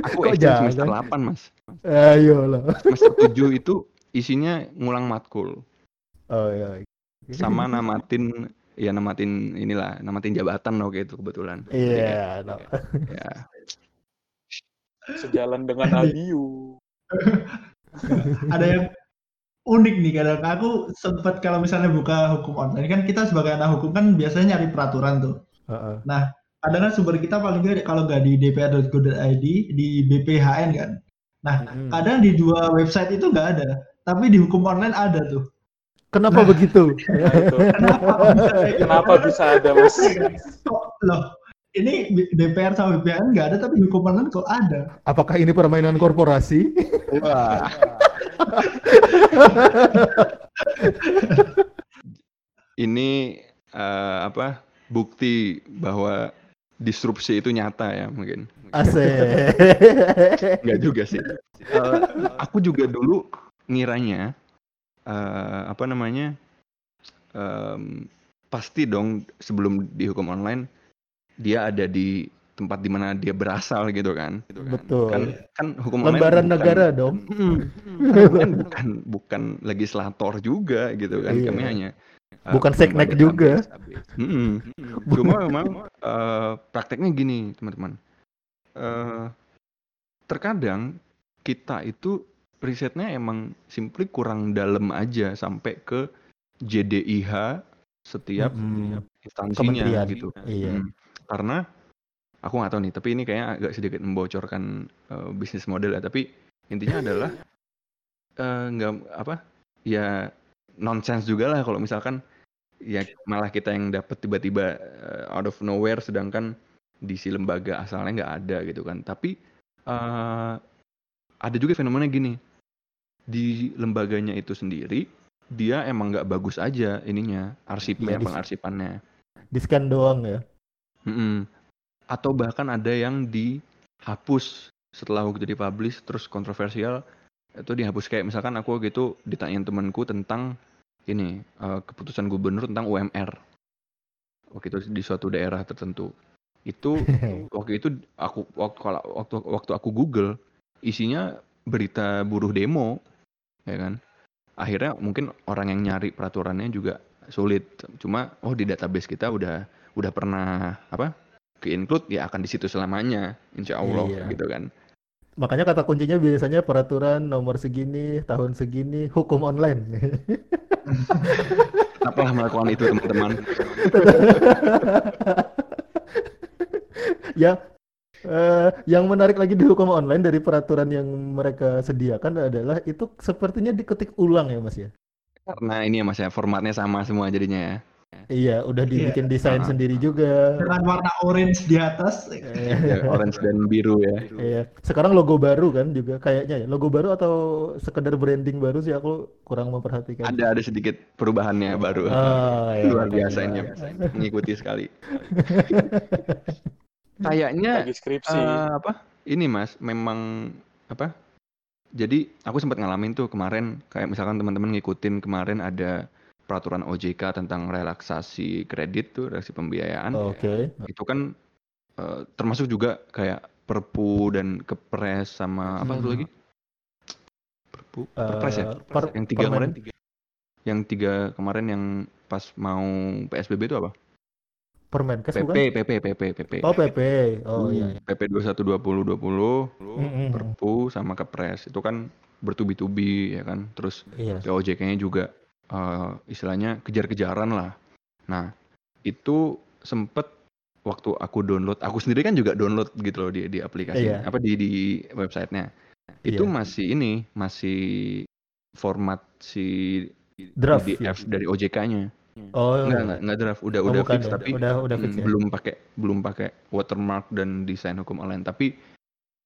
aku Kok exchange semester jangan? 8, Mas. Ayo lah. Semester 7 itu isinya ngulang matkul Oh iya. sama namatin ya namatin inilah, namatin jabatan loh itu kebetulan. Iya. kayak, no. ya. Sejalan dengan Abiu. ada yang unik nih kadang aku sempat kalau misalnya buka hukum online kan kita sebagai anak hukum kan biasanya nyari peraturan tuh. Ha-ha. Kadang kan sumber kita paling nggak kalau nggak di dpr.go.id di BPHN kan. Mm-mm. Kadang di dua website itu nggak ada, tapi di hukum online ada tuh. Kenapa Nah. begitu? Nah, itu. Kenapa bisa gitu? Kenapa bisa ada mas? Loh? Ini DPR sama BPHN nggak ada, tapi hukum online kok ada. Apakah ini permainan korporasi? Wah, Ini uh, apa bukti bahwa disrupsi itu nyata ya mungkin. Asik. Enggak juga sih. Uh, aku juga dulu ngiranya uh, apa namanya um, pasti dong sebelum dihukum online dia ada di tempat di mana dia berasal gitu kan. Gitu kan. Betul. Kan, kan hukum Lembaran online negara dong. kan bukan bukan legislator juga gitu kan. Iya. Kami hanya uh, Bukan seknek juga. Cuma memang uh, prakteknya gini teman-teman. Uh, terkadang kita itu risetnya emang simply kurang dalam aja sampai ke JDIH setiap Mm-mm. instansinya Kementerian. gitu. Iya. Hmm. Karena aku nggak tahu nih, tapi ini kayaknya agak sedikit membocorkan uh, bisnis model ya. Tapi intinya adalah eh, nggak apa ya nonsense juga lah kalau misalkan ya malah kita yang dapat tiba-tiba eh, out of nowhere, sedangkan di si lembaga asalnya nggak ada gitu kan. Tapi eh, ada juga fenomena gini di lembaganya itu sendiri dia emang nggak bagus aja ininya arsipnya di- pengarsipannya Di scan doang ya. Mm-mm. Atau bahkan ada yang dihapus setelah waktu dipublish terus kontroversial itu dihapus. Kayak misalkan aku gitu ditanyain temanku tentang ini eh, keputusan gubernur tentang UMR waktu itu di suatu daerah tertentu. Itu waktu itu aku waktu waktu aku Google isinya berita buruh demo ya kan akhirnya mungkin orang yang nyari peraturannya juga sulit cuma oh di database kita udah udah pernah apa ke include ya akan di situ selamanya insya Allah Iya. gitu kan Makanya kata kuncinya biasanya peraturan nomor segini, tahun segini, hukum online. apalah melakukan itu teman-teman ya eh, yang menarik lagi di hukum online dari peraturan yang mereka sediakan adalah itu sepertinya diketik ulang ya Mas ya. karena ini ya mas ya formatnya sama semua jadinya ya Iya, udah dibikin desain Ah. sendiri juga. Dengan warna orange di atas. Eh, Ya, orange dan biru ya Iya, sekarang logo baru kan juga kayaknya ya. Logo baru atau sekedar branding baru sih aku kurang memperhatikan. ada ada sedikit perubahannya baru Ah, iya, luar biasa iya. ini mengikuti sekali kayaknya lagi skripsi. Eh, apa? Ini Mas, memang apa? Jadi aku sempat ngalamin tuh kemarin kayak misalkan teman-teman ngikutin kemarin ada peraturan OJK tentang relaksasi kredit tuh, relaksasi pembiayaan. Oke. Itu kan eh, termasuk juga kayak Perpu dan Kepres sama apa satu Hmm. lagi? Perpu, Perpres ya? Eh, per- Yang tiga permen. kemarin? Yang tiga kemarin yang pas mau PSBB itu apa? Permenkes PP, bukan? PP, PP, PP. Oh, PP. Oh iya. iya. PP 21 20 20 Mm-mm. Perpu sama Kepres itu kan bertubi-tubi ya kan. Terus Iya. POJK-nya juga eh, istilahnya kejar-kejaran lah. Nah, itu sempet waktu aku download, aku sendiri kan juga download gitu loh di di aplikasi Iya. apa di di websitenya. Itu Iya. masih ini, masih format si Draft, PDF dari OJK-nya. Oh, Enggak, enggak, enggak draft, udah Oh, udah bukan fix ya? tapi udah udah fix Hmm, ya. belum pakai belum pakai watermark dan desain hukum online tapi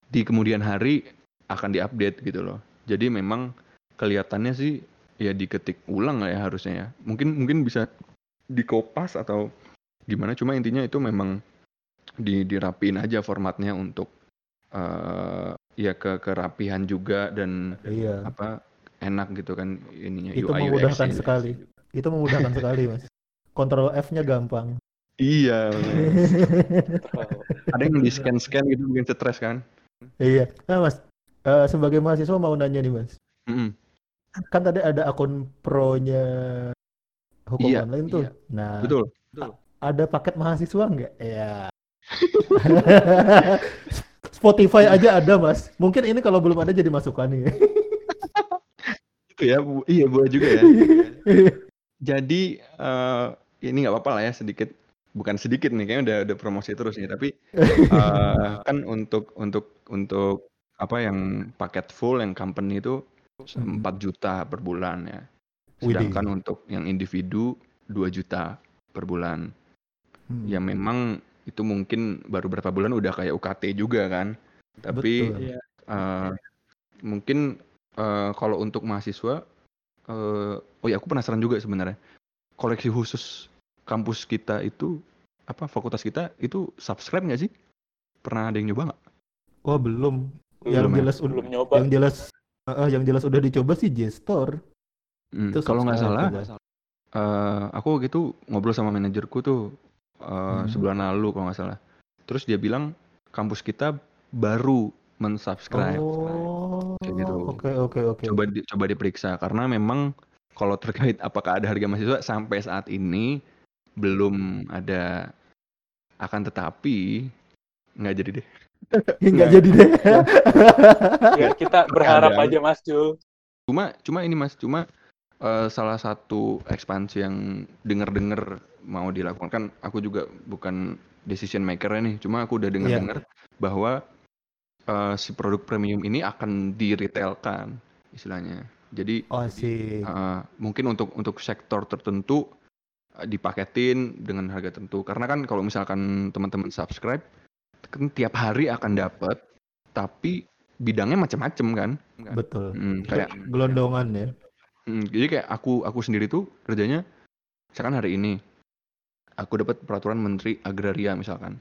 di kemudian hari akan diupdate gitu loh jadi memang kelihatannya sih ya diketik ulang lah ya harusnya ya mungkin mungkin bisa dikopas atau gimana cuma intinya itu memang di dirapiin aja formatnya untuk eh ya ke kerapihan juga dan Iya. apa enak gitu kan ininya Itu UI memudahkan UX-nya. sekali. Itu memudahkan sekali, Mas. Kontrol F-nya gampang. iya ada yang di scan scan gitu bikin stres kan Iya. Nah, Mas, eh, sebagai mahasiswa mau nanya nih, Mas. Mm-mm. Kan tadi ada akun pro-nya hukum Iya, online tuh. iya. Nah, betul ada paket mahasiswa nggak? Ya. Spotify aja ada, Mas. Mungkin ini kalau belum ada jadi masukan nih. Itu ya, Bu- iya boleh juga ya. Jadi eh, ini nggak apa-apa lah ya sedikit, bukan sedikit nih, kayaknya udah udah promosi terus nih. Tapi eh, kan untuk untuk untuk apa yang paket full yang company itu 4 juta per bulan ya. Widih. Sedangkan untuk yang individu 2 juta per bulan. Hmm. Ya memang itu mungkin baru berapa bulan udah kayak UKT juga kan. Tapi Betul. Iya. eh, mungkin eh, kalau untuk mahasiswa eh oh ya aku penasaran juga sebenarnya. Koleksi khusus kampus kita itu apa fakultas kita itu subscribe nggak sih? Pernah ada yang nyoba nggak? Oh belum. Yang Belum ya? jelas udah belum nyoba yang jelas eh, yang jelas udah dicoba sih J-Store. Hmm, Itu kalau nggak salah, coba. eh aku gitu ngobrol sama manajerku tuh eh, Hmm. sebulan lalu kalau nggak salah. Terus dia bilang kampus kita baru mensubscribe. Oh. Kayak gitu. Oke oke oke. Coba di- coba diperiksa karena memang kalau terkait apakah ada harga mahasiswa sampai saat ini belum ada. Akan tetapi nggak jadi deh. Nggak jadi deh. ya kita berharap Kadang. aja Mas Jul Cuma cuma ini Mas, cuma eh, salah satu ekspansi yang dengar-dengar mau dilakukan kan aku juga bukan decision maker nih, cuma aku udah dengar-dengar bahwa eh, si produk premium ini akan di retailkan istilahnya. Jadi Oh sih. eh, mungkin untuk untuk sektor tertentu eh, dipaketin dengan harga tertentu. Karena kan kalau misalkan teman-teman subscribe kan tiap hari akan dapat tapi bidangnya macam-macam kan. Betul. Hmm, kayak Gelondongan ya. Hmm, jadi kayak aku aku sendiri tuh kerjanya misalkan hari ini aku dapat peraturan menteri agraria misalkan.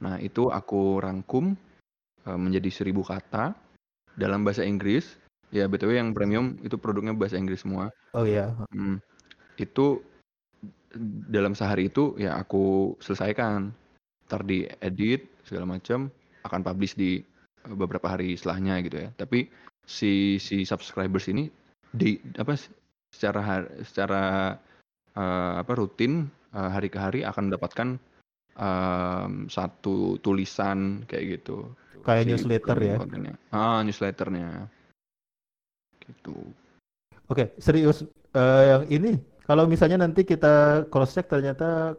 Nah, itu aku rangkum menjadi seribu kata dalam bahasa Inggris. Ya, BTW yang premium itu produknya bahasa Inggris semua. Oh iya. Hmm, itu dalam sehari itu ya aku selesaikan. Ntar di edit segala macam akan publish di eh, beberapa hari setelahnya gitu ya. Tapi si si subscribers ini di apa secara secara eh, apa rutin eh, hari ke hari akan mendapatkan em, satu tulisan kayak gitu. Kayak Si newsletter ya. kontennya. Ah, newsletternya. Gitu. Oke, serius Eh, yang ini kalau misalnya nanti kita cross check ternyata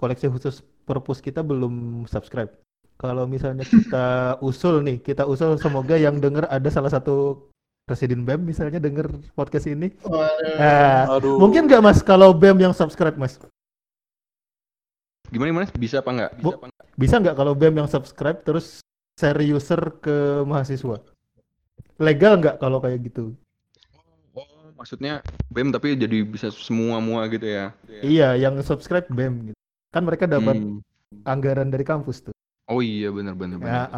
koleksi khusus perpus kita belum subscribe. Kalau misalnya kita usul nih, kita usul semoga yang denger ada salah satu presiden BEM misalnya denger podcast ini. Waduh. Nah, aduh mungkin nggak Mas kalau BEM yang subscribe Mas? Gimana gimana? Bisa apa enggak? Bisa Bu- apa enggak? Bisa nggak kalau BEM yang subscribe terus share user ke mahasiswa? Legal nggak kalau kayak gitu? Oh, maksudnya BEM tapi jadi bisa semua mua gitu ya? Iya, yang subscribe BEM gitu. Kan mereka dapat Hmm. anggaran dari kampus tuh. Oh iya benar benar Ya, benar.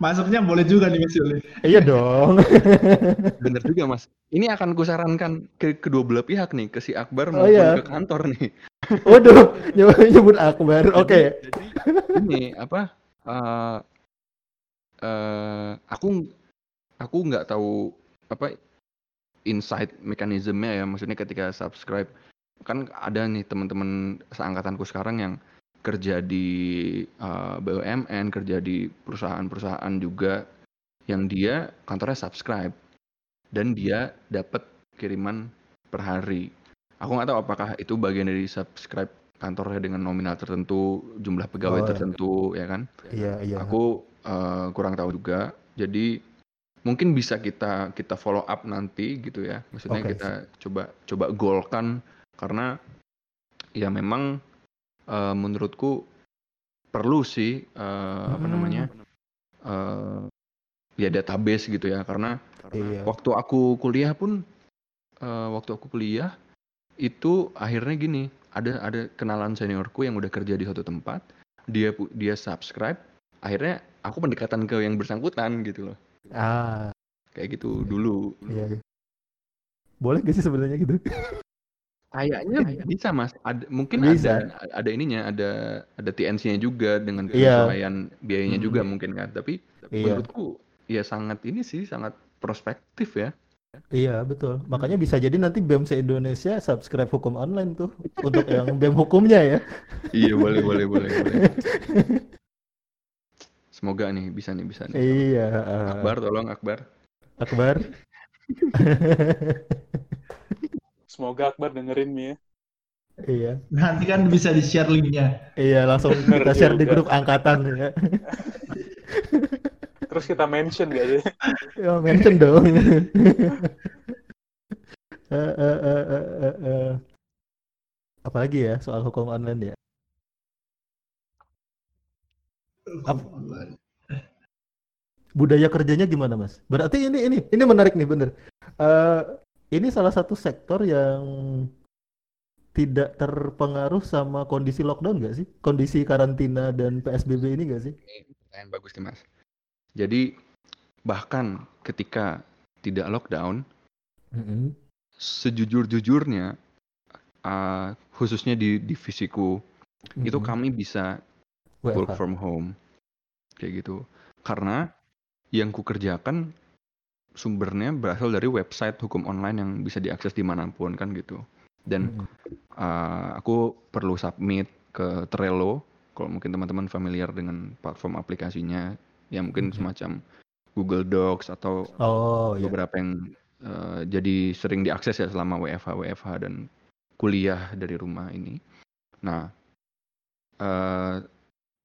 Masuknya boleh juga nih Mas Yuli. iya dong. Bener juga mas. Ini akan kusarankan ke kedua belah pihak nih, ke si Akbar Oh, maupun iya. ke kantor nih. Waduh, nyebut, nyebut Akbar. Oke. Jadi ini apa? eh eh, aku aku nggak tahu apa insight mekanismenya ya. Maksudnya ketika subscribe kan ada nih teman-teman seangkatanku sekarang yang kerja di eh, BUMN, kerja di perusahaan-perusahaan juga yang dia kantornya subscribe dan dia dapat kiriman per hari. Aku nggak tahu apakah itu bagian dari subscribe kantornya dengan nominal tertentu, jumlah pegawai Oh, iya. tertentu, ya kan? Iya, iya. Aku eh, kurang tahu juga. Jadi mungkin bisa kita kita follow up nanti gitu ya. Maksudnya Oke. kita coba coba goalkan karena ya memang eh, menurutku perlu sih apa Hmm. namanya eh, ya database gitu ya karena Iya. waktu aku kuliah pun eh, waktu aku kuliah itu akhirnya gini ada ada kenalan seniorku yang udah kerja di suatu tempat dia dia subscribe akhirnya aku pendekatan ke yang bersangkutan gitu loh Ah, kayak gitu dulu iya. Boleh gak sih sebenarnya gitu? Kayaknya bisa mas ada mungkin Bisa. ada ada ininya ada ada TNC-nya juga dengan Iya. penyesuaian biayanya Hmm. juga mungkin kan tapi Iya. menurutku ya sangat ini sih sangat prospektif ya Iya, betul. Makanya bisa jadi nanti BEM se-Indonesia subscribe hukum online tuh untuk yang BEM hukumnya ya. iya boleh boleh boleh boleh semoga nih bisa nih bisa nih Iya. Akbar tolong Akbar Akbar. semoga Akbar dengerin nih ya Iya. Nanti kan bisa di-share linknya. Iya, langsung Bener kita share di juga. grup angkatan ya. terus kita mention gak sih Ya, mention dong. Eh, eh, eh, eh, eh, eh. Apalagi ya soal hukum online ya? Ap- Budaya kerjanya gimana, Mas? Berarti ini ini ini menarik nih, bener. Eh, ini salah satu sektor yang tidak terpengaruh sama kondisi lockdown nggak sih? Kondisi karantina dan PSBB ini nggak sih? Ini pertanyaan bagus nih mas. Jadi bahkan ketika tidak lockdown, Mm-mm. sejujur-jujurnya, uh, khususnya di divisiku, itu Mm-mm. kami bisa work from home, kayak gitu. Karena yang kukerjakan sumbernya berasal dari website hukum online yang bisa diakses di mana pun kan gitu. Dan uh, aku perlu submit ke Trello, kalau mungkin teman-teman familiar dengan platform aplikasinya, ya mungkin Mhm. semacam Google Docs atau Oh ya. beberapa yang eh, jadi sering diakses ya selama WFH WFH dan kuliah dari rumah ini. Nah, eh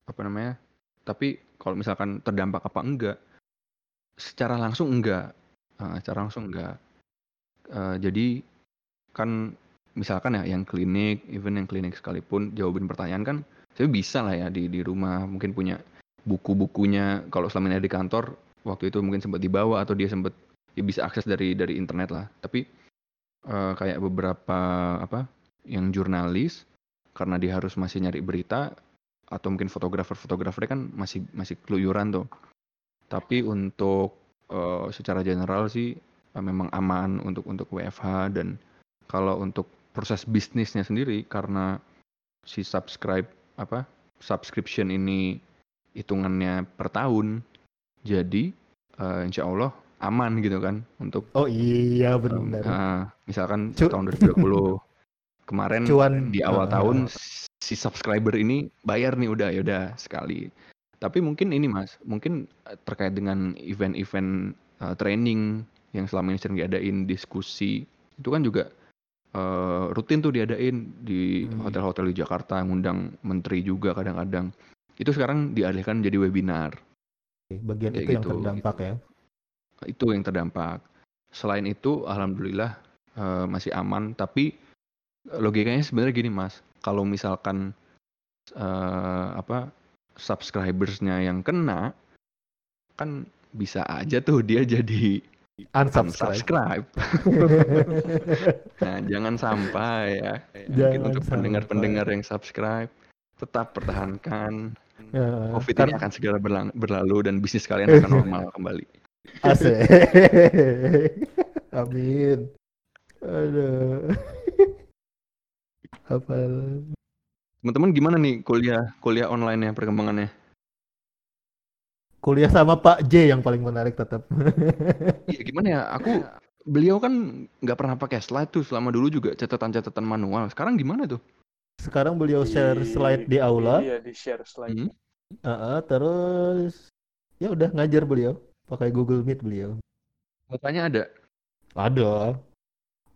apa namanya? Tapi kalau misalkan terdampak apa enggak? Secara langsung enggak. Eh, secara langsung enggak. Eh, jadi kan misalkan ya yang klinik, even yang klinik sekalipun jawabin pertanyaan kan saya bisa lah ya di di rumah mungkin punya buku-bukunya. Kalau selama ini ada di kantor waktu itu mungkin sempat dibawa atau dia sempat ya bisa akses dari dari internet lah. Tapi eh, kayak beberapa apa yang jurnalis karena dia harus masih nyari berita atau mungkin fotografer-fotografer kan masih masih keluyuran tuh. Tapi untuk eh, secara general sih eh, memang aman untuk untuk WFH dan kalau untuk proses bisnisnya sendiri karena si subscribe apa subscription ini hitungannya per tahun jadi eh, insya Allah aman gitu kan untuk Oh iya benar. eh, misalkan Cu- tahun 2020 kemarin Cuan di awal Ah. tahun si subscriber ini bayar nih udah ya udah sekali tapi mungkin ini mas mungkin eh, terkait dengan event-event eh, training yang selama ini sering diadain diskusi itu kan juga eh, rutin tuh diadain di Hmm. hotel-hotel di Jakarta ngundang menteri juga kadang-kadang itu sekarang dialihkan jadi webinar bagian kayak itu yang gitu. terdampak ya. itu yang terdampak. Selain itu, alhamdulillah eh, masih aman. Tapi logikanya sebenarnya gini mas, kalau misalkan eh, apa subscribersnya yang kena, kan bisa aja tuh dia jadi Unsubscribe. unsubscribe. Nah, jangan sampai ya. Mungkin Jangan untuk sampai. pendengar-pendengar yang subscribe, tetap pertahankan. Ya, Covid kan ini akan segera berlang- berlalu dan bisnis kalian akan normal kembali. asik. Amin. Aduh. Apa? Teman-teman gimana nih kuliah kuliah online ya perkembangannya? Kuliah sama Pak J yang paling menarik tetap. Iya gimana ya? Aku beliau kan nggak pernah pakai slide tuh selama dulu juga catatan-catatan manual. Sekarang gimana tuh? Sekarang beliau share slide di aula, Iya, di share slide. Hmm? Heeh, terus ya udah ngajar beliau pakai Google Meet beliau. Mukanya ada. Ada.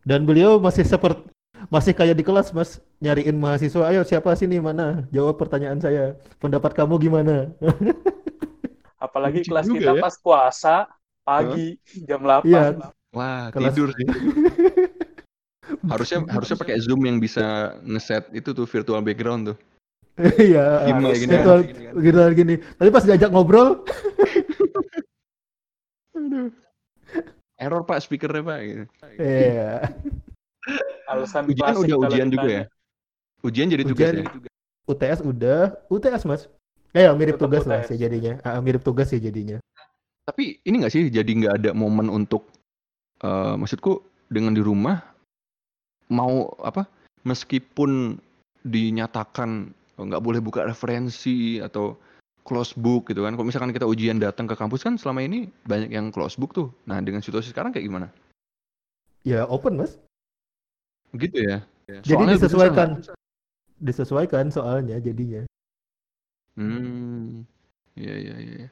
Dan beliau masih seperti masih kayak di kelas mas nyariin mahasiswa ayo siapa sini mana jawab pertanyaan saya pendapat kamu gimana Apalagi Lucu kelas kita ya. pas puasa pagi jam 8. Iya. Wah Kelas- tidur sih. harusnya harusnya pakai zoom yang bisa ngeset itu tuh virtual background tuh. iya Gimana gini virtual kan? virtual gini tapi pas diajak ngobrol Aduh. Error pak speakernya pak. Gitu. iya Alasan Ujian udah ujian juga ya? Ujian jadi tugas Ujian. ya? UTS udah UTS mas eh ya, mirip Tetap tugas lah UTS. sih jadinya Ah, mirip tugas sih jadinya Tapi ini nggak sih jadi nggak ada momen untuk eh, maksudku dengan di rumah mau apa meskipun dinyatakan oh, nggak boleh buka referensi atau close book gitu kan. Kalau misalkan kita ujian datang ke kampus kan selama ini banyak yang close book tuh. Nah dengan situasi sekarang kayak gimana? ya open mas Gitu ya. jadi Soalnya susah disesuaikan nggak? disesuaikan soalnya jadinya Hmm. Iya iya iya. iya.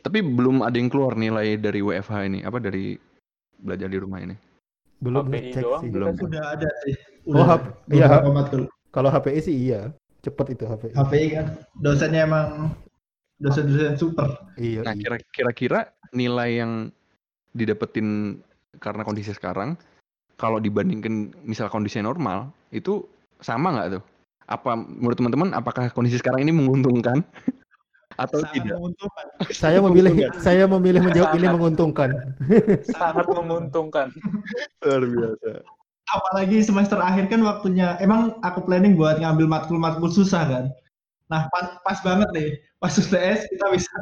Tapi belum ada yang keluar nilai dari WFH ini apa dari belajar di rumah ini. belum HPI ngecek doang sih Belum. sih. Udah ada sih. Oh, Udah hap- iya, beberapa hap- matkul. kalau HPI sih iya cepet itu HPI HPI kan dosennya emang dosen-dosen super. iya Nah, iya. kira- kira-kira nilai yang didapetin karena kondisi sekarang, kalau dibandingkan misal kondisi normal, itu sama nggak tuh? Apa menurut teman-teman, apakah kondisi sekarang ini menguntungkan? atau Sangat tidak menguntungkan. Saya memilih saya memilih menjawab ini Sangat. menguntungkan. Sangat menguntungkan. luar biasa Apalagi semester akhir kan waktunya, emang aku planning buat ngambil matkul-matkul susah kan. Nah pas, pas banget nih, pas UTS kita bisa.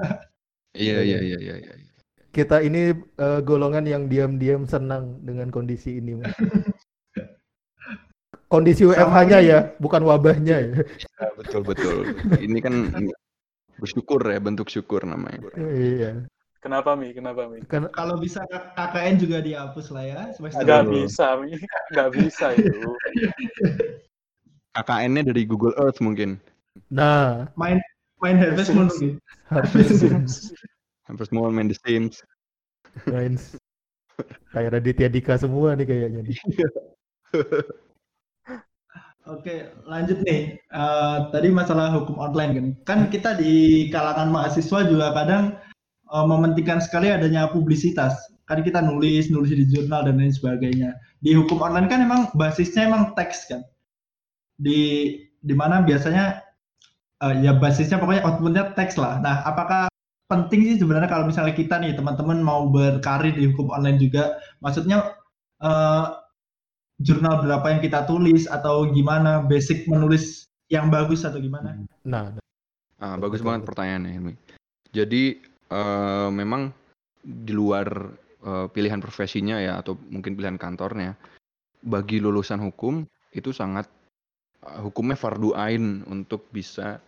iya iya iya iya iya Kita ini eh, golongan yang diam-diam senang dengan kondisi ini. Mas. Kondisi WFH-nya ya, bukan wabahnya ya. Ya, betul betul ini kan bersyukur ya bentuk syukur namanya Iya. Kenapa Mi? Kenapa Mi? Kan Kalau bisa KKN juga dihapus lah ya semester Aduh. bisa Mi. Nggak bisa itu. KKN-nya dari Google Earth mungkin nah, main main Harvest Moon gitu. hampir semua main The Sims main kayak Raditya Dika semua nih kayaknya nih. Oke, lanjut nih. Eh, tadi masalah hukum online kan. Kan kita di kalangan mahasiswa juga kadang eh, mementingkan sekali adanya publisitas. Kan kita nulis, nulis di jurnal dan lain sebagainya. Di hukum online kan emang basisnya emang teks kan. Di di mana biasanya eh, ya basisnya pokoknya outputnya teks lah. Nah, apakah penting sih sebenarnya kalau misalnya kita nih teman-teman mau berkarir di hukum online juga, maksudnya eh, jurnal berapa yang kita tulis atau gimana basic menulis yang bagus atau gimana? Nah, Ah, Betul, bagus banget pertanyaannya Hilmi. Jadi eh, memang di luar eh, pilihan profesinya ya atau mungkin pilihan kantornya, bagi lulusan hukum itu sangat eh, hukumnya fardu ain untuk bisa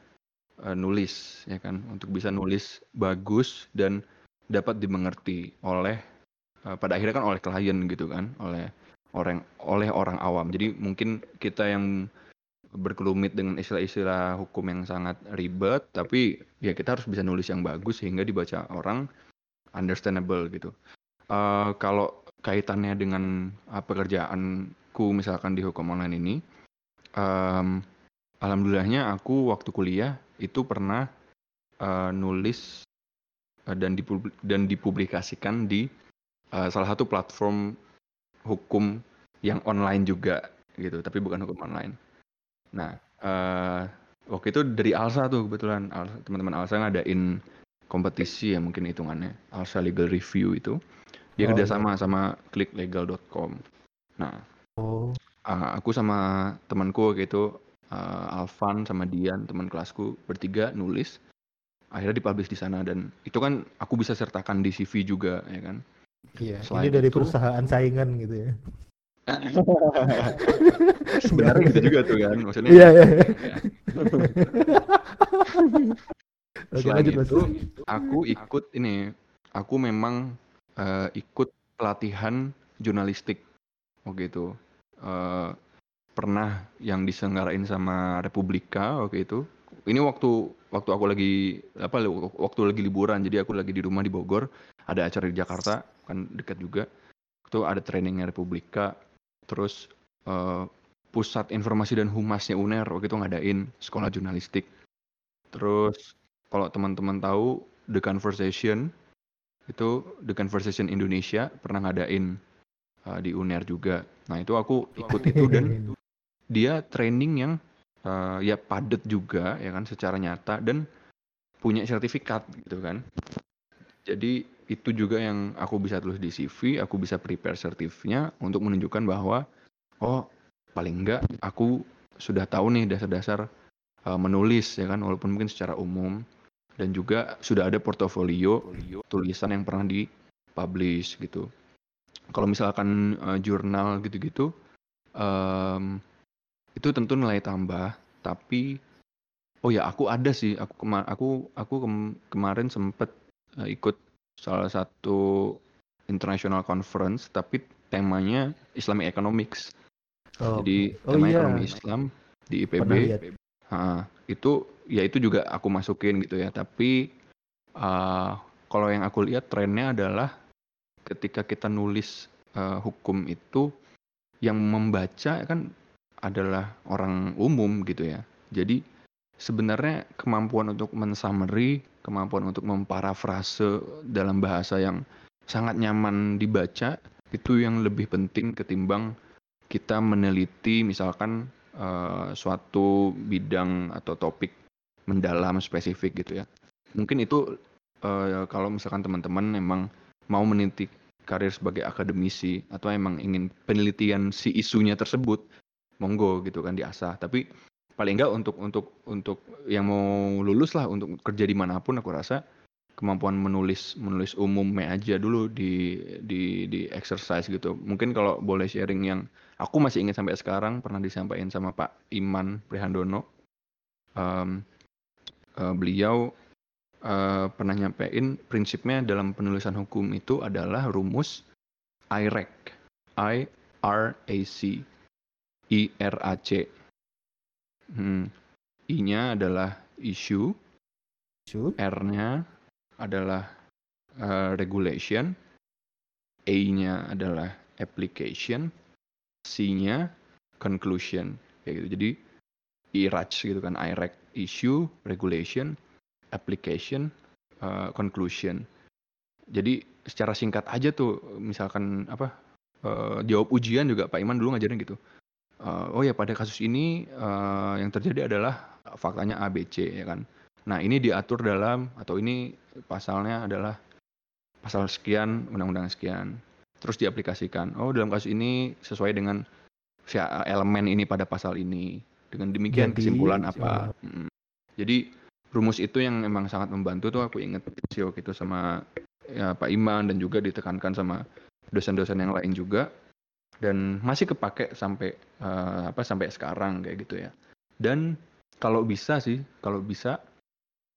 eh, nulis ya kan, untuk bisa nulis bagus dan dapat dimengerti oleh eh, pada akhirnya kan oleh klien gitu kan, oleh orang oleh orang awam. Jadi mungkin kita yang berkelumit dengan istilah-istilah hukum yang sangat ribet, tapi ya kita harus bisa nulis yang bagus sehingga dibaca orang understandable gitu. Eh, kalau kaitannya dengan uh, pekerjaanku misalkan di hukum online ini, em, alhamdulillahnya aku waktu kuliah itu pernah eh, nulis eh, dan dipub- dan dipublikasikan di eh, salah satu platform hukum yang online juga gitu, tapi bukan hukum online. Nah, eh waktu itu dari Alsa tuh kebetulan Alsa- teman-teman Alsa ngadain kompetisi ya mungkin hitungannya Alsa Legal Review itu dia Oh, kerjasama sama clicklegal.com. Nah, oh, ah, aku sama temanku waktu eh, Alvan sama Dian teman kelasku bertiga nulis akhirnya dipublish di sana dan itu kan aku bisa sertakan di CV juga ya kan. iya. Selain Ini dari itu- perusahaan saingan gitu ya. Sebenarnya gitu juga tuh kan maksudnya. Iya, iya. ya. Oke, Selain lanjut, Mas. itu, aku ikut ini, aku memang eh, ikut pelatihan jurnalistik waktu itu. Eh, pernah yang diselenggarain sama Republika waktu itu. Ini waktu waktu aku lagi apa waktu lagi liburan, jadi aku lagi di rumah di Bogor, ada acara di Jakarta, kan dekat juga. Itu ada trainingnya Republika, terus eh, pusat informasi dan humasnya UNER waktu itu ngadain sekolah jurnalistik. Terus kalau teman-teman tahu The Conversation itu The Conversation Indonesia pernah ngadain uh, di UNER juga. Nah itu aku ikut itu dan dia training yang uh, ya padat juga ya kan secara nyata dan punya sertifikat gitu kan. Jadi itu juga yang aku bisa tulis di CV, aku bisa prepare sertifnya untuk menunjukkan bahwa oh paling enggak aku sudah tahu nih dasar-dasar uh, menulis ya kan walaupun mungkin secara umum dan juga sudah ada portofolio tulisan yang pernah dipublish gitu. Kalau misalkan uh, jurnal gitu-gitu em, itu tentu nilai tambah tapi oh ya aku ada sih aku kema aku aku kem- kemarin sempet uh, ikut salah satu international conference tapi temanya Islamic Economics. Oh, Jadi oh tema iya. ekonomi Islam di IPB. Ha, itu ya itu juga aku masukin gitu ya. Tapi uh, kalau yang aku lihat trennya adalah ketika kita nulis uh, hukum itu yang membaca kan adalah orang umum gitu ya. Jadi sebenarnya kemampuan untuk mensummary, kemampuan untuk memparafrase dalam bahasa yang sangat nyaman dibaca itu yang lebih penting ketimbang kita meneliti misalkan eh, suatu bidang atau topik mendalam spesifik gitu ya. mungkin itu uh, kalau misalkan teman-teman memang mau meniti karir sebagai akademisi atau emang ingin penelitian si isunya tersebut monggo gitu kan diasah. Tapi paling enggak untuk untuk untuk yang mau lulus lah untuk kerja di mana pun aku rasa kemampuan menulis menulis umumnya aja dulu di di di exercise gitu. Mungkin kalau boleh sharing yang aku masih ingat sampai sekarang pernah disampaikan sama Pak Iman Prihandono. Um, uh, beliau uh, pernah nyampein prinsipnya dalam penulisan hukum itu adalah rumus IRAC I R A C. I R A C. Hmm. I-nya adalah issue. Issue. R-nya adalah uh, regulation. A-nya adalah application. C-nya conclusion. Kayak gitu. Jadi IRAC gitu kan. IRAC issue regulation application, uh, conclusion. Jadi secara singkat aja tuh misalkan apa uh, jawab ujian juga Pak Iman dulu ngajarin gitu. Uh, oh ya pada kasus ini uh, yang terjadi adalah faktanya A B C ya kan. Nah ini diatur dalam atau ini pasalnya adalah pasal sekian undang-undang sekian. Terus diaplikasikan. Oh dalam kasus ini sesuai dengan elemen ini pada pasal ini. Dengan demikian Jadi, kesimpulan apa? Hmm. Jadi rumus itu yang memang sangat membantu tuh aku inget sih waktu itu sama ya, Pak Iman dan juga ditekankan sama dosen-dosen yang lain juga. Dan masih kepake sampai uh, apa sampai sekarang kayak gitu ya. Dan kalau bisa sih kalau bisa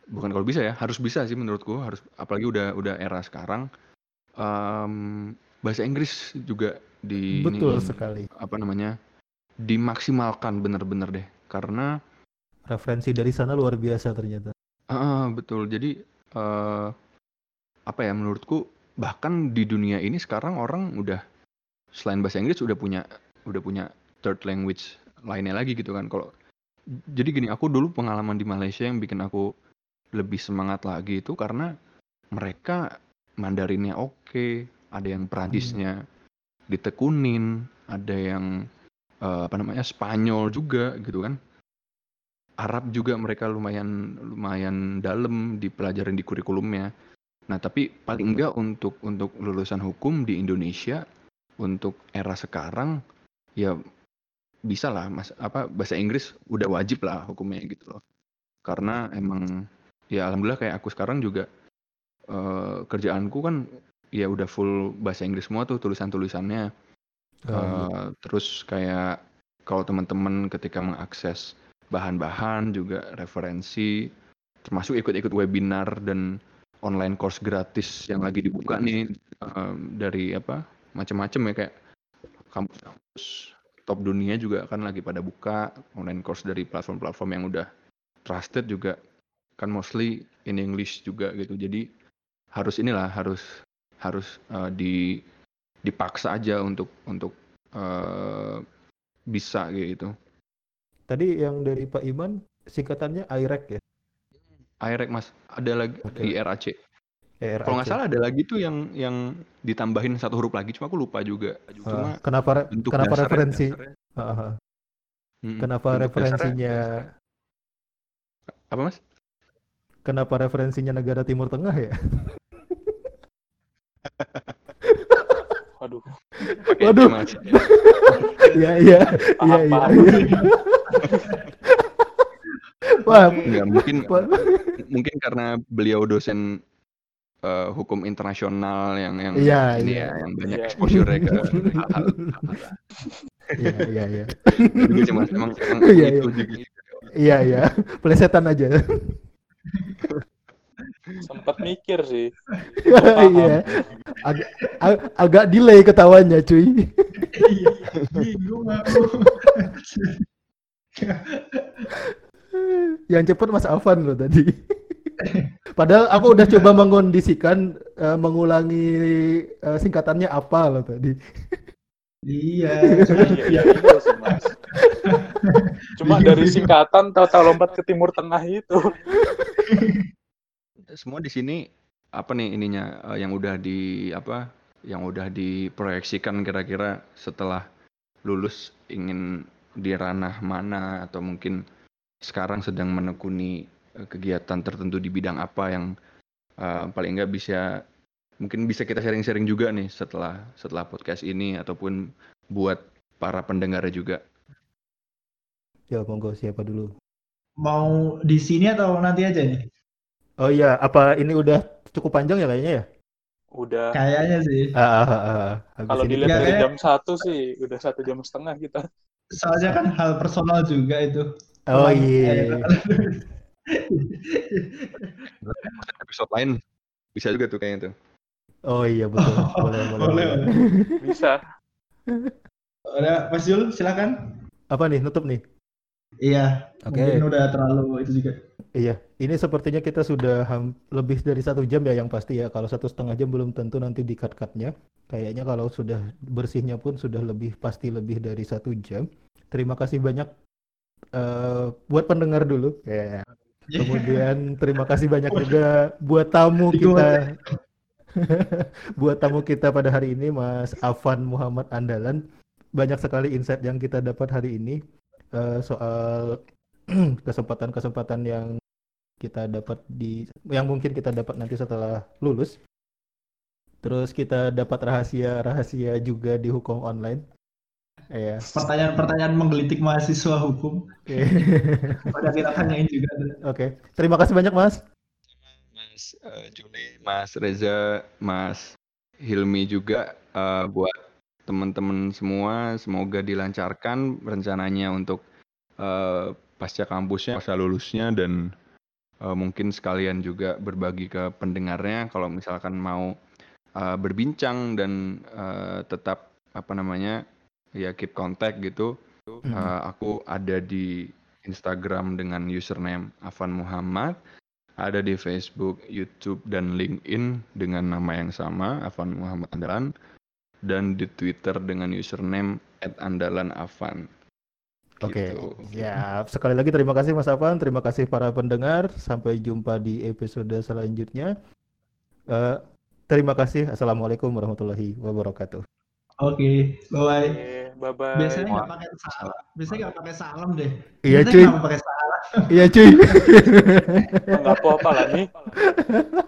bukan kalau bisa ya harus bisa sih menurutku harus apalagi udah udah era sekarang um, bahasa Inggris juga di betul ini, sekali. apa namanya dimaksimalkan bener-bener deh. Karena referensi dari sana luar biasa ternyata. Ah, betul. Jadi uh, apa ya menurutku bahkan di dunia ini sekarang orang udah selain bahasa Inggris udah punya udah punya third language lainnya lagi gitu kan. Kalau jadi gini, aku dulu pengalaman di Malaysia yang bikin aku lebih semangat lagi itu karena mereka Mandarinnya oke, ada yang Perancisnya ditekunin, ada yang uh, apa namanya Spanyol juga gitu kan Arab juga mereka lumayan lumayan dalam dipelajarin di kurikulumnya. Nah, tapi paling enggak untuk untuk lulusan hukum di Indonesia untuk era sekarang ya bisa lah mas apa bahasa Inggris udah wajib lah hukumnya gitu loh. Karena emang ya alhamdulillah kayak aku sekarang juga uh, kerjaanku kan ya udah full bahasa Inggris semua tuh tulisan-tulisannya. Oh, uh, terus kayak kalau teman-teman ketika mengakses bahan-bahan juga referensi termasuk ikut-ikut webinar dan online course gratis yang lagi dibuka nih um, dari apa macam-macam ya kayak kampus-kampus top dunia juga kan lagi pada buka online course dari platform-platform yang udah trusted juga kan mostly in English juga gitu. Jadi harus inilah harus harus uh, di dipaksa aja untuk untuk uh, bisa gitu Tadi yang dari Pak Iman singkatannya IREC ya? IREC mas, ada lagi okay. IRAC. IRAC. Kalau nggak salah ada lagi tuh yang yang ditambahin satu huruf lagi, cuma aku lupa juga. Cuma uh, kenapa kenapa dasarnya, referensi? Dasarnya. Uh, uh. Hmm, kenapa referensinya? Dasarnya. Apa mas? Kenapa referensinya negara Timur Tengah ya? Waduh. Waduh. Iya iya iya iya. Wah, Enggak, mungkin mungkin karena beliau dosen uh, hukum internasional yang yang ya, ini ya, ya yang banyak ya. exposure ke hal-hal. Iya iya iya. Jadi cuma emang, emang iya, itu iya. Iya iya, plesetan aja sempat mikir sih. Iya. agak ag agak delay ketawanya, cuy. Iya, bingung aku. Yang cepet Mas Afan loh tadi. Padahal aku udah coba mengondisikan uh, mengulangi uh, singkatannya apa loh tadi. Iya. iya, iya sih, Mas. Cuma dari singkatan tahu-tahu lompat ke Timur Tengah itu semua di sini apa nih ininya uh, yang udah di apa yang udah diproyeksikan kira-kira setelah lulus ingin di ranah mana atau mungkin sekarang sedang menekuni eh, kegiatan tertentu di bidang apa yang uh, paling enggak bisa mungkin bisa kita sharing-sharing juga nih setelah setelah podcast ini ataupun buat para pendengarnya juga. Ya monggo siapa dulu? Mau di sini atau nanti aja nih? Oh iya, apa ini udah cukup panjang ya kayaknya ya? Udah. Kayaknya sih. Ah, ah, ah, ah. Kalau dilihat Nggak, dari kayak- jam satu sih, udah satu jam setengah kita. Soalnya kan hal personal juga itu. Oh iya. Episode lain bisa juga tuh kayaknya tuh. Oh iya betul. Boleh, boleh. Boleh. boleh. Bisa. Ada Mas Jul, silakan. Apa nih nutup nih? Iya. Oke. Mungkin udah terlalu itu juga. Iya, ini sepertinya kita sudah lebih dari satu jam ya yang pasti ya. Kalau satu setengah jam belum tentu nanti di cut-cutnya. Kayaknya kalau sudah bersihnya pun sudah lebih pasti lebih dari satu jam. Terima kasih banyak eh, buat pendengar dulu. Ya. Kemudian terima kasih banyak juga buat tamu kita. buat tamu kita pada hari ini Mas Afan Muhammad Andalan. Banyak sekali insight yang kita dapat hari ini eh, soal kesempatan-kesempatan yang kita dapat di yang mungkin kita dapat nanti setelah lulus. Terus kita dapat rahasia-rahasia juga di hukum online. Ya. Pertanyaan-pertanyaan menggelitik mahasiswa hukum. Pada kita tanyain juga. Oke. Terima kasih banyak, Mas. Mas eh, Juli, Mas Reza, Mas Hilmi juga eh, buat teman-teman semua semoga dilancarkan rencananya untuk eh, pasca kampusnya, pasca lulusnya dan eh, mungkin sekalian juga berbagi ke pendengarnya kalau misalkan mau eh, berbincang dan eh, tetap apa namanya ya keep contact gitu. Hmm. Eh, aku ada di Instagram dengan username Afan Muhammad, ada di Facebook, YouTube, dan LinkedIn dengan nama yang sama, Afan Muhammad Andalan, dan di Twitter dengan username @andalanafan. Oke, Gitu. ya sekali lagi terima kasih Mas Afan, terima kasih para pendengar. Sampai jumpa di episode selanjutnya. Eh, terima kasih. Assalamualaikum warahmatullahi wabarakatuh. Oke, bye-bye. Oke, bye-bye. Biasanya nggak pakai salam. Biasanya nggak pakai salam deh. Iya Biasanya cuy, pakai salam? iya cuy. Nggak apa-apa lah nih.